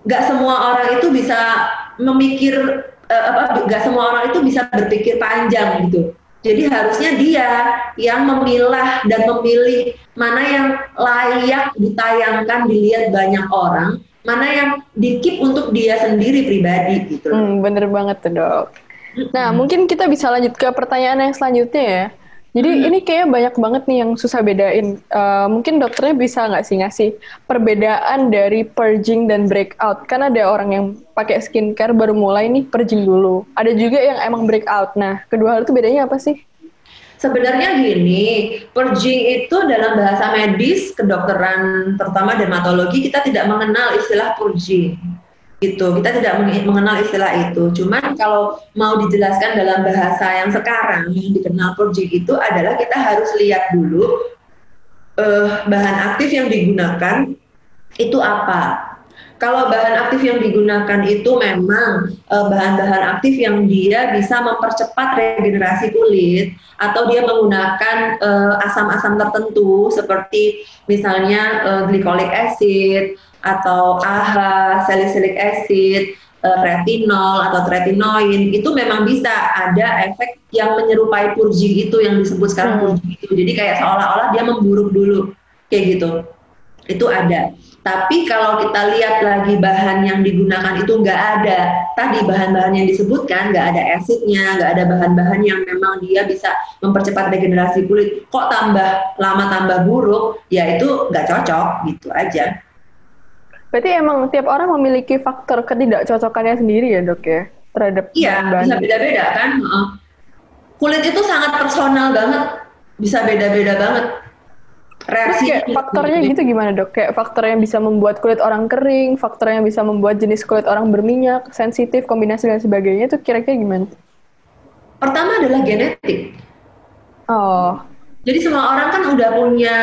Gak semua orang itu bisa memikir uh, apa? Gak semua orang itu bisa berpikir panjang gitu. Jadi harusnya dia yang memilah dan memilih mana yang layak ditayangkan dilihat banyak orang, mana yang dikip untuk dia sendiri pribadi gitu. Hmm, bener banget tuh dok. Nah mungkin kita bisa lanjut ke pertanyaan yang selanjutnya ya. Jadi hmm. ini kayak banyak banget nih yang susah bedain. Uh, mungkin dokternya bisa nggak sih ngasih perbedaan dari purging dan breakout? Kan ada orang yang pakai skincare baru mulai nih purging dulu. Ada juga yang emang breakout. Nah, kedua hal itu bedanya apa sih? Sebenarnya gini, purging itu dalam bahasa medis, kedokteran, terutama dermatologi, kita tidak mengenal istilah purging. Gitu kita tidak mengenal istilah itu. Cuman kalau mau dijelaskan dalam bahasa yang sekarang yang dikenal purging itu adalah kita harus lihat dulu uh, bahan aktif yang digunakan itu apa kalau bahan aktif yang digunakan itu memang bahan bahan-bahan aktif yang dia bisa mempercepat regenerasi kulit atau dia menggunakan asam-asam uh, tertentu seperti misalnya uh, glycolic acid atau AHA, salicylic acid, retinol atau tretinoin itu memang bisa ada efek yang menyerupai purging itu yang disebut sekarang hmm. purging itu. Jadi kayak seolah-olah dia memburuk dulu kayak gitu. Itu ada. Tapi kalau kita lihat lagi bahan yang digunakan itu nggak ada tadi bahan-bahan yang disebutkan, nggak ada asidnya, nggak ada bahan-bahan yang memang dia bisa mempercepat regenerasi kulit. Kok tambah lama tambah buruk? Ya itu nggak cocok gitu aja. Berarti emang tiap orang memiliki faktor ketidakcocokannya sendiri ya dok ya terhadap Iya bahan bisa beda-beda kan. Kulit itu sangat personal banget, bisa beda-beda banget. Reaksi kayak faktornya gitu gimana dok? Kayak faktor yang bisa membuat kulit orang kering, faktor yang bisa membuat jenis kulit orang berminyak, sensitif, kombinasi dan sebagainya itu kira-kira gimana? Pertama adalah genetik. Oh. Jadi semua orang kan udah punya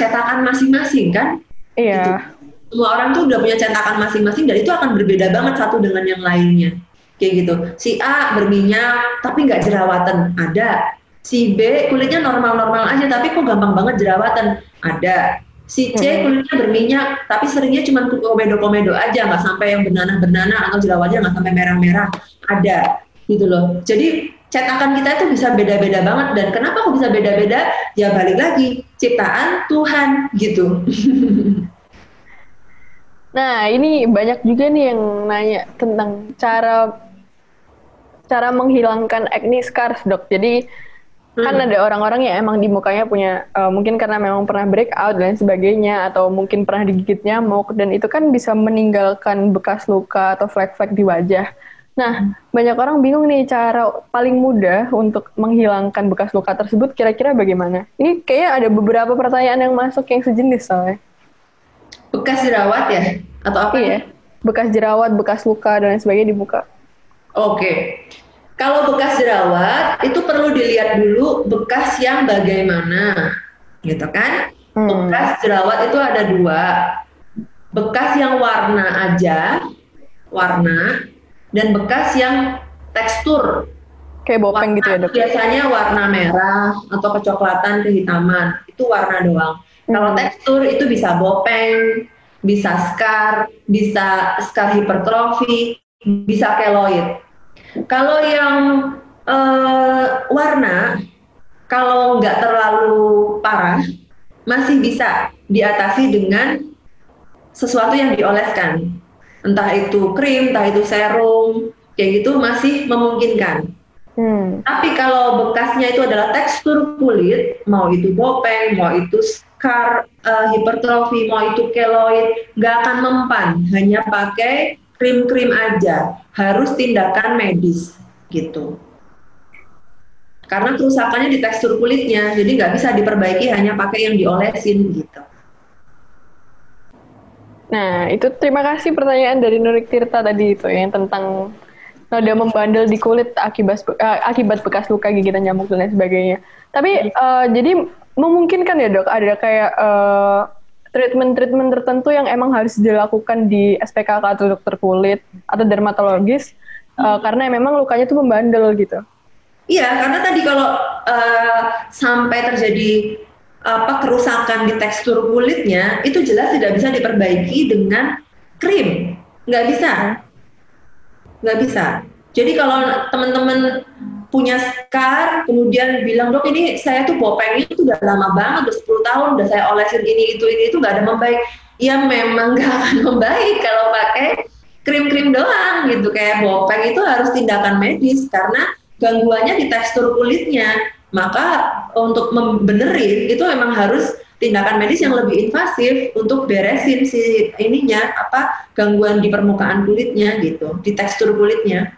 cetakan masing-masing kan? Iya. Gitu semua orang tuh udah punya cetakan masing-masing dan itu akan berbeda banget satu dengan yang lainnya kayak gitu si A berminyak tapi nggak jerawatan ada si B kulitnya normal-normal aja tapi kok gampang banget jerawatan. Ada. Si C hmm. kulitnya berminyak tapi seringnya cuma komedo-komedo aja nggak sampai yang benana-benana atau jerawatnya nggak sampai merah-merah. Ada gitu loh. Jadi cetakan kita itu bisa beda-beda banget dan kenapa kok bisa beda-beda? Ya balik lagi ciptaan Tuhan gitu. [laughs] Nah, ini banyak juga nih yang nanya tentang cara cara menghilangkan acne scars, Dok. Jadi hmm. kan ada orang-orang yang emang di mukanya punya uh, mungkin karena memang pernah breakout dan sebagainya atau mungkin pernah digigit nyamuk dan itu kan bisa meninggalkan bekas luka atau flek-flek di wajah. Nah, hmm. banyak orang bingung nih cara paling mudah untuk menghilangkan bekas luka tersebut kira-kira bagaimana? Ini kayak ada beberapa pertanyaan yang masuk yang sejenis soalnya. Bekas jerawat ya? Atau apa ya? Bekas jerawat, bekas luka, dan lain sebagainya di muka. Oke. Okay. Kalau bekas jerawat, itu perlu dilihat dulu bekas yang bagaimana. Gitu kan? Hmm. Bekas jerawat itu ada dua. Bekas yang warna aja, warna, dan bekas yang tekstur. Kayak bopeng warna, gitu ya dok? Biasanya warna merah atau kecoklatan kehitaman. Itu warna doang. Kalau hmm. tekstur itu bisa bopeng, bisa scar, bisa scar hipertrofi, bisa keloid. Kalau yang uh, warna, kalau nggak terlalu parah, masih bisa diatasi dengan sesuatu yang dioleskan. Entah itu krim, entah itu serum, kayak gitu masih memungkinkan. Hmm. Tapi kalau bekasnya itu adalah tekstur kulit, mau itu bopeng, mau itu scar uh, hipertrofi mau itu keloid nggak akan mempan hanya pakai krim-krim aja harus tindakan medis gitu. Karena kerusakannya di tekstur kulitnya jadi nggak bisa diperbaiki hanya pakai yang diolesin gitu. Nah itu terima kasih pertanyaan dari Nurik Tirta tadi itu yang tentang noda membandel di kulit akibat uh, akibat bekas luka gigitan nyamuk dan lain sebagainya. Tapi uh, jadi memungkinkan ya dok ada kayak uh, treatment-treatment tertentu yang emang harus dilakukan di SPKK atau dokter kulit atau dermatologis uh, karena memang lukanya tuh membandel gitu. Iya, karena tadi kalau uh, sampai terjadi apa kerusakan di tekstur kulitnya itu jelas tidak bisa diperbaiki dengan krim, nggak bisa, nggak bisa. Jadi kalau teman-teman punya scar, kemudian bilang dok ini saya tuh bopeng itu udah lama banget, udah 10 tahun, udah saya olesin ini itu ini itu nggak ada membaik. Ya memang nggak akan [laughs] membaik kalau pakai krim-krim doang gitu kayak bopeng itu harus tindakan medis karena gangguannya di tekstur kulitnya. Maka untuk membenerin itu memang harus tindakan medis yang lebih invasif untuk beresin si ininya apa gangguan di permukaan kulitnya gitu, di tekstur kulitnya.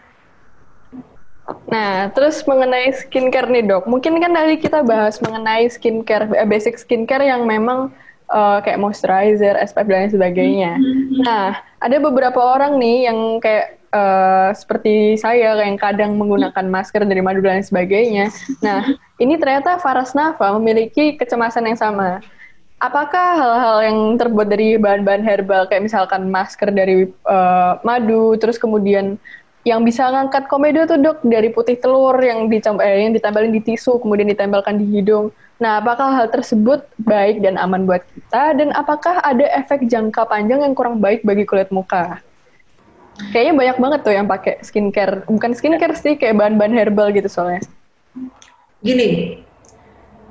Nah, terus mengenai skincare nih dok, mungkin kan tadi kita bahas mengenai skincare, eh, basic skincare yang memang uh, kayak moisturizer, SPF dan sebagainya. Mm-hmm. Nah, ada beberapa orang nih yang kayak uh, seperti saya yang kadang menggunakan masker dari madu dan sebagainya. Nah, ini ternyata Faras Nafa memiliki kecemasan yang sama. Apakah hal-hal yang terbuat dari bahan-bahan herbal kayak misalkan masker dari uh, madu, terus kemudian yang bisa ngangkat komedo tuh dok dari putih telur yang ditambah eh, yang ditempelin di tisu kemudian ditempelkan di hidung. Nah, apakah hal tersebut baik dan aman buat kita dan apakah ada efek jangka panjang yang kurang baik bagi kulit muka? Kayaknya banyak banget tuh yang pakai skincare, bukan skincare sih kayak bahan-bahan herbal gitu soalnya. Gini,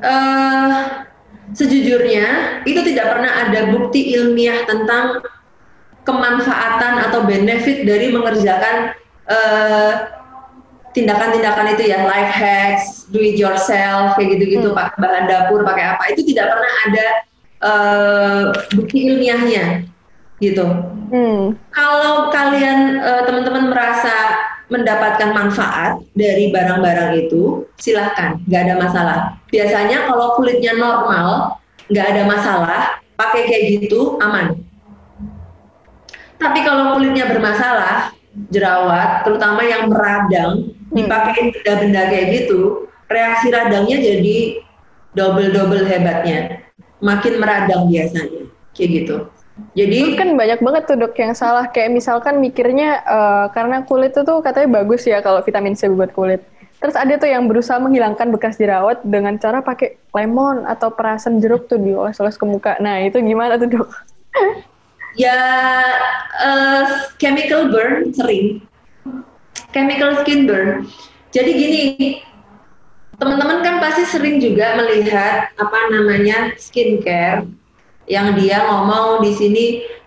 uh, sejujurnya itu tidak pernah ada bukti ilmiah tentang kemanfaatan atau benefit dari mengerjakan eh, tindakan-tindakan itu ya life hacks, do it yourself kayak gitu-gitu, hmm. pakai bahan dapur, pakai apa itu tidak pernah ada uh, bukti ilmiahnya gitu. Hmm. Kalau kalian uh, teman-teman merasa mendapatkan manfaat dari barang-barang itu, silahkan, nggak ada masalah. Biasanya kalau kulitnya normal, nggak ada masalah, pakai kayak gitu aman. Tapi kalau kulitnya bermasalah, jerawat, terutama yang meradang, hmm. dipakai benda-benda kayak gitu, reaksi radangnya jadi double-double hebatnya. Makin meradang biasanya, kayak gitu. Jadi kan banyak banget tuh dok yang salah kayak misalkan mikirnya uh, karena kulit itu tuh katanya bagus ya kalau vitamin C buat kulit. Terus ada tuh yang berusaha menghilangkan bekas jerawat dengan cara pakai lemon atau perasan jeruk tuh dioles-oles ke muka. Nah itu gimana tuh dok? [laughs] ya uh, chemical burn sering. Chemical skin burn. Jadi gini teman-teman kan pasti sering juga melihat apa namanya skincare yang dia ngomong di sini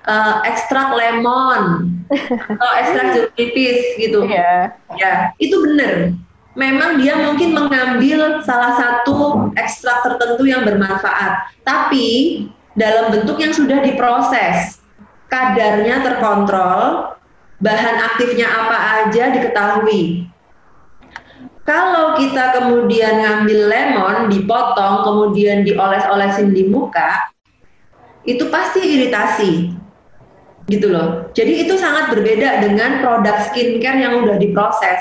uh, ekstrak lemon atau [laughs] ekstrak jeruk nipis gitu. Yeah. ya itu benar memang dia mungkin mengambil salah satu ekstrak tertentu yang bermanfaat. Tapi dalam bentuk yang sudah diproses kadarnya terkontrol, bahan aktifnya apa aja diketahui. Kalau kita kemudian ngambil lemon, dipotong, kemudian dioles-olesin di muka, itu pasti iritasi. Gitu loh. Jadi itu sangat berbeda dengan produk skincare yang udah diproses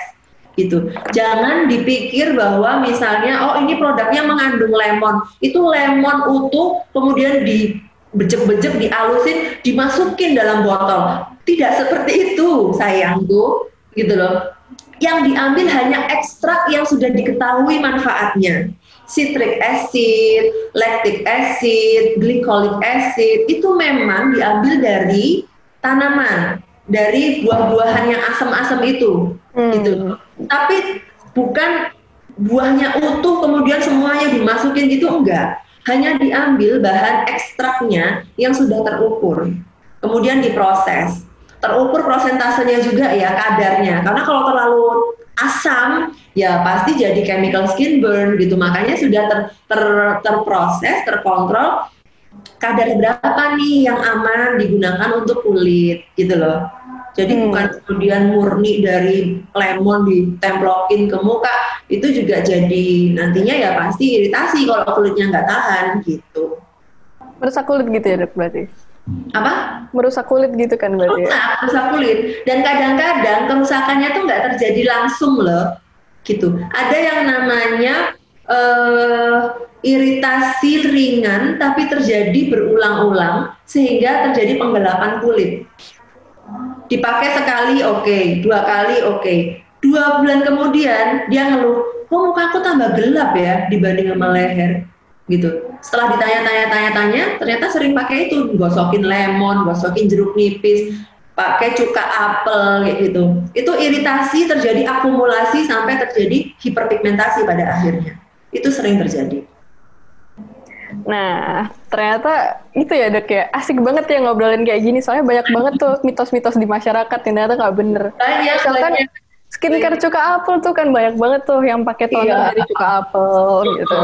gitu. Jangan dipikir bahwa misalnya oh ini produknya mengandung lemon. Itu lemon utuh kemudian di bejek-bejek dialusin dimasukin dalam botol. Tidak seperti itu sayangku gitu loh. Yang diambil hanya ekstrak yang sudah diketahui manfaatnya. Citric acid, lactic acid, glycolic acid itu memang diambil dari tanaman, dari buah-buahan yang asam-asam itu, hmm. gitu. Tapi bukan buahnya utuh kemudian semuanya dimasukin gitu enggak hanya diambil bahan ekstraknya yang sudah terukur, kemudian diproses. Terukur prosentasenya juga ya kadarnya, karena kalau terlalu asam ya pasti jadi chemical skin burn gitu. Makanya sudah ter, ter, terproses, terkontrol kadar berapa nih yang aman digunakan untuk kulit gitu loh. Jadi hmm. bukan kemudian murni dari lemon ditemplokin ke muka, itu juga jadi nantinya ya pasti iritasi kalau kulitnya nggak tahan gitu. Merusak kulit gitu ya dok berarti? Apa? Merusak kulit gitu kan berarti? Merusak, ya? merusak kulit. Dan kadang-kadang kerusakannya tuh nggak terjadi langsung loh, gitu. Ada yang namanya uh, iritasi ringan tapi terjadi berulang-ulang sehingga terjadi penggelapan kulit dipakai sekali oke, okay. dua kali oke. Okay. Dua bulan kemudian dia ngeluh, kok muka aku tambah gelap ya dibanding sama leher gitu. Setelah ditanya-tanya-tanya-tanya, ternyata sering pakai itu, gosokin lemon, gosokin jeruk nipis, pakai cuka apel gitu. Itu iritasi terjadi akumulasi sampai terjadi hiperpigmentasi pada akhirnya. Itu sering terjadi. Nah, ternyata itu ya dok ya, asik banget ya ngobrolin kayak gini. Soalnya banyak banget tuh mitos-mitos di masyarakat yang ternyata nggak bener. Banyak, Misalkan banyak. skincare cuka apel tuh kan banyak banget tuh yang pakai toner Iya. dari cuka apel gitu.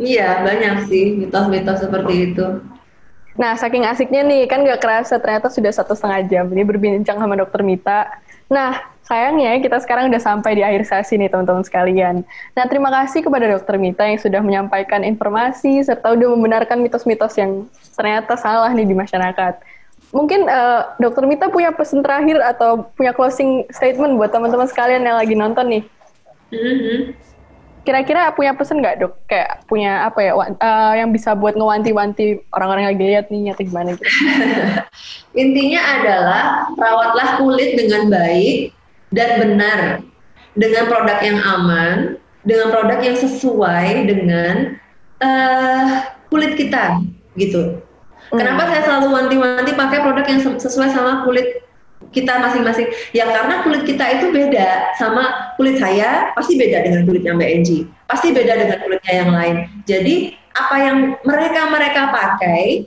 Iya, banyak sih mitos-mitos seperti itu. Nah, saking asiknya nih, kan gak kerasa ternyata sudah satu setengah jam ini berbincang sama dokter Mita. Nah, sayangnya kita sekarang udah sampai di akhir sesi nih teman-teman sekalian. Nah, terima kasih kepada dokter Mita yang sudah menyampaikan informasi serta udah membenarkan mitos-mitos yang ternyata salah nih di masyarakat. Mungkin eh, dokter Mita punya pesan terakhir atau punya closing statement buat teman-teman sekalian yang lagi nonton nih. Mhm. Kira-kira punya pesan nggak dok? Kayak punya apa ya, eh, yang bisa buat ngewanti-wanti orang-orang yang lagi lihat nih atau gimana gitu? [laughs] Intinya adalah rawatlah kulit dengan baik dan benar dengan produk yang aman, dengan produk yang sesuai dengan eh, kulit kita gitu. Kenapa saya selalu wanti-wanti pakai produk yang se- sesuai sama kulit kita masing-masing? Ya karena kulit kita itu beda sama kulit saya, pasti beda dengan kulitnya Mbak Enji, pasti beda dengan kulitnya yang lain. Jadi apa yang mereka-mereka pakai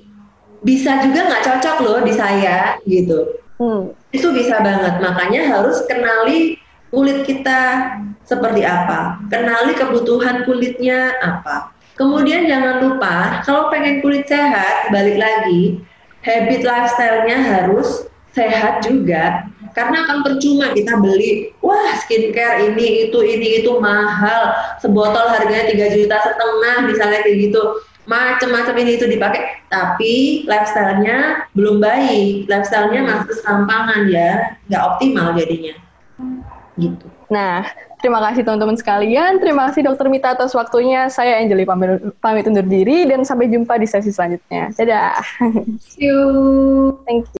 bisa juga nggak cocok loh di saya gitu. Hmm. Itu bisa banget. Makanya harus kenali kulit kita seperti apa, kenali kebutuhan kulitnya apa. Kemudian jangan lupa kalau pengen kulit sehat, balik lagi habit lifestyle-nya harus sehat juga. Karena akan percuma kita beli, wah skincare ini itu ini itu mahal, sebotol harganya 3 juta setengah misalnya kayak gitu macam-macam ini itu dipakai tapi lifestyle-nya belum baik lifestyle-nya masih serampangan ya nggak optimal jadinya gitu Nah, terima kasih teman-teman sekalian. Terima kasih Dokter Mita atas waktunya. Saya Anjeli pamit, pamit undur diri dan sampai jumpa di sesi selanjutnya. Dadah. see you Thank you.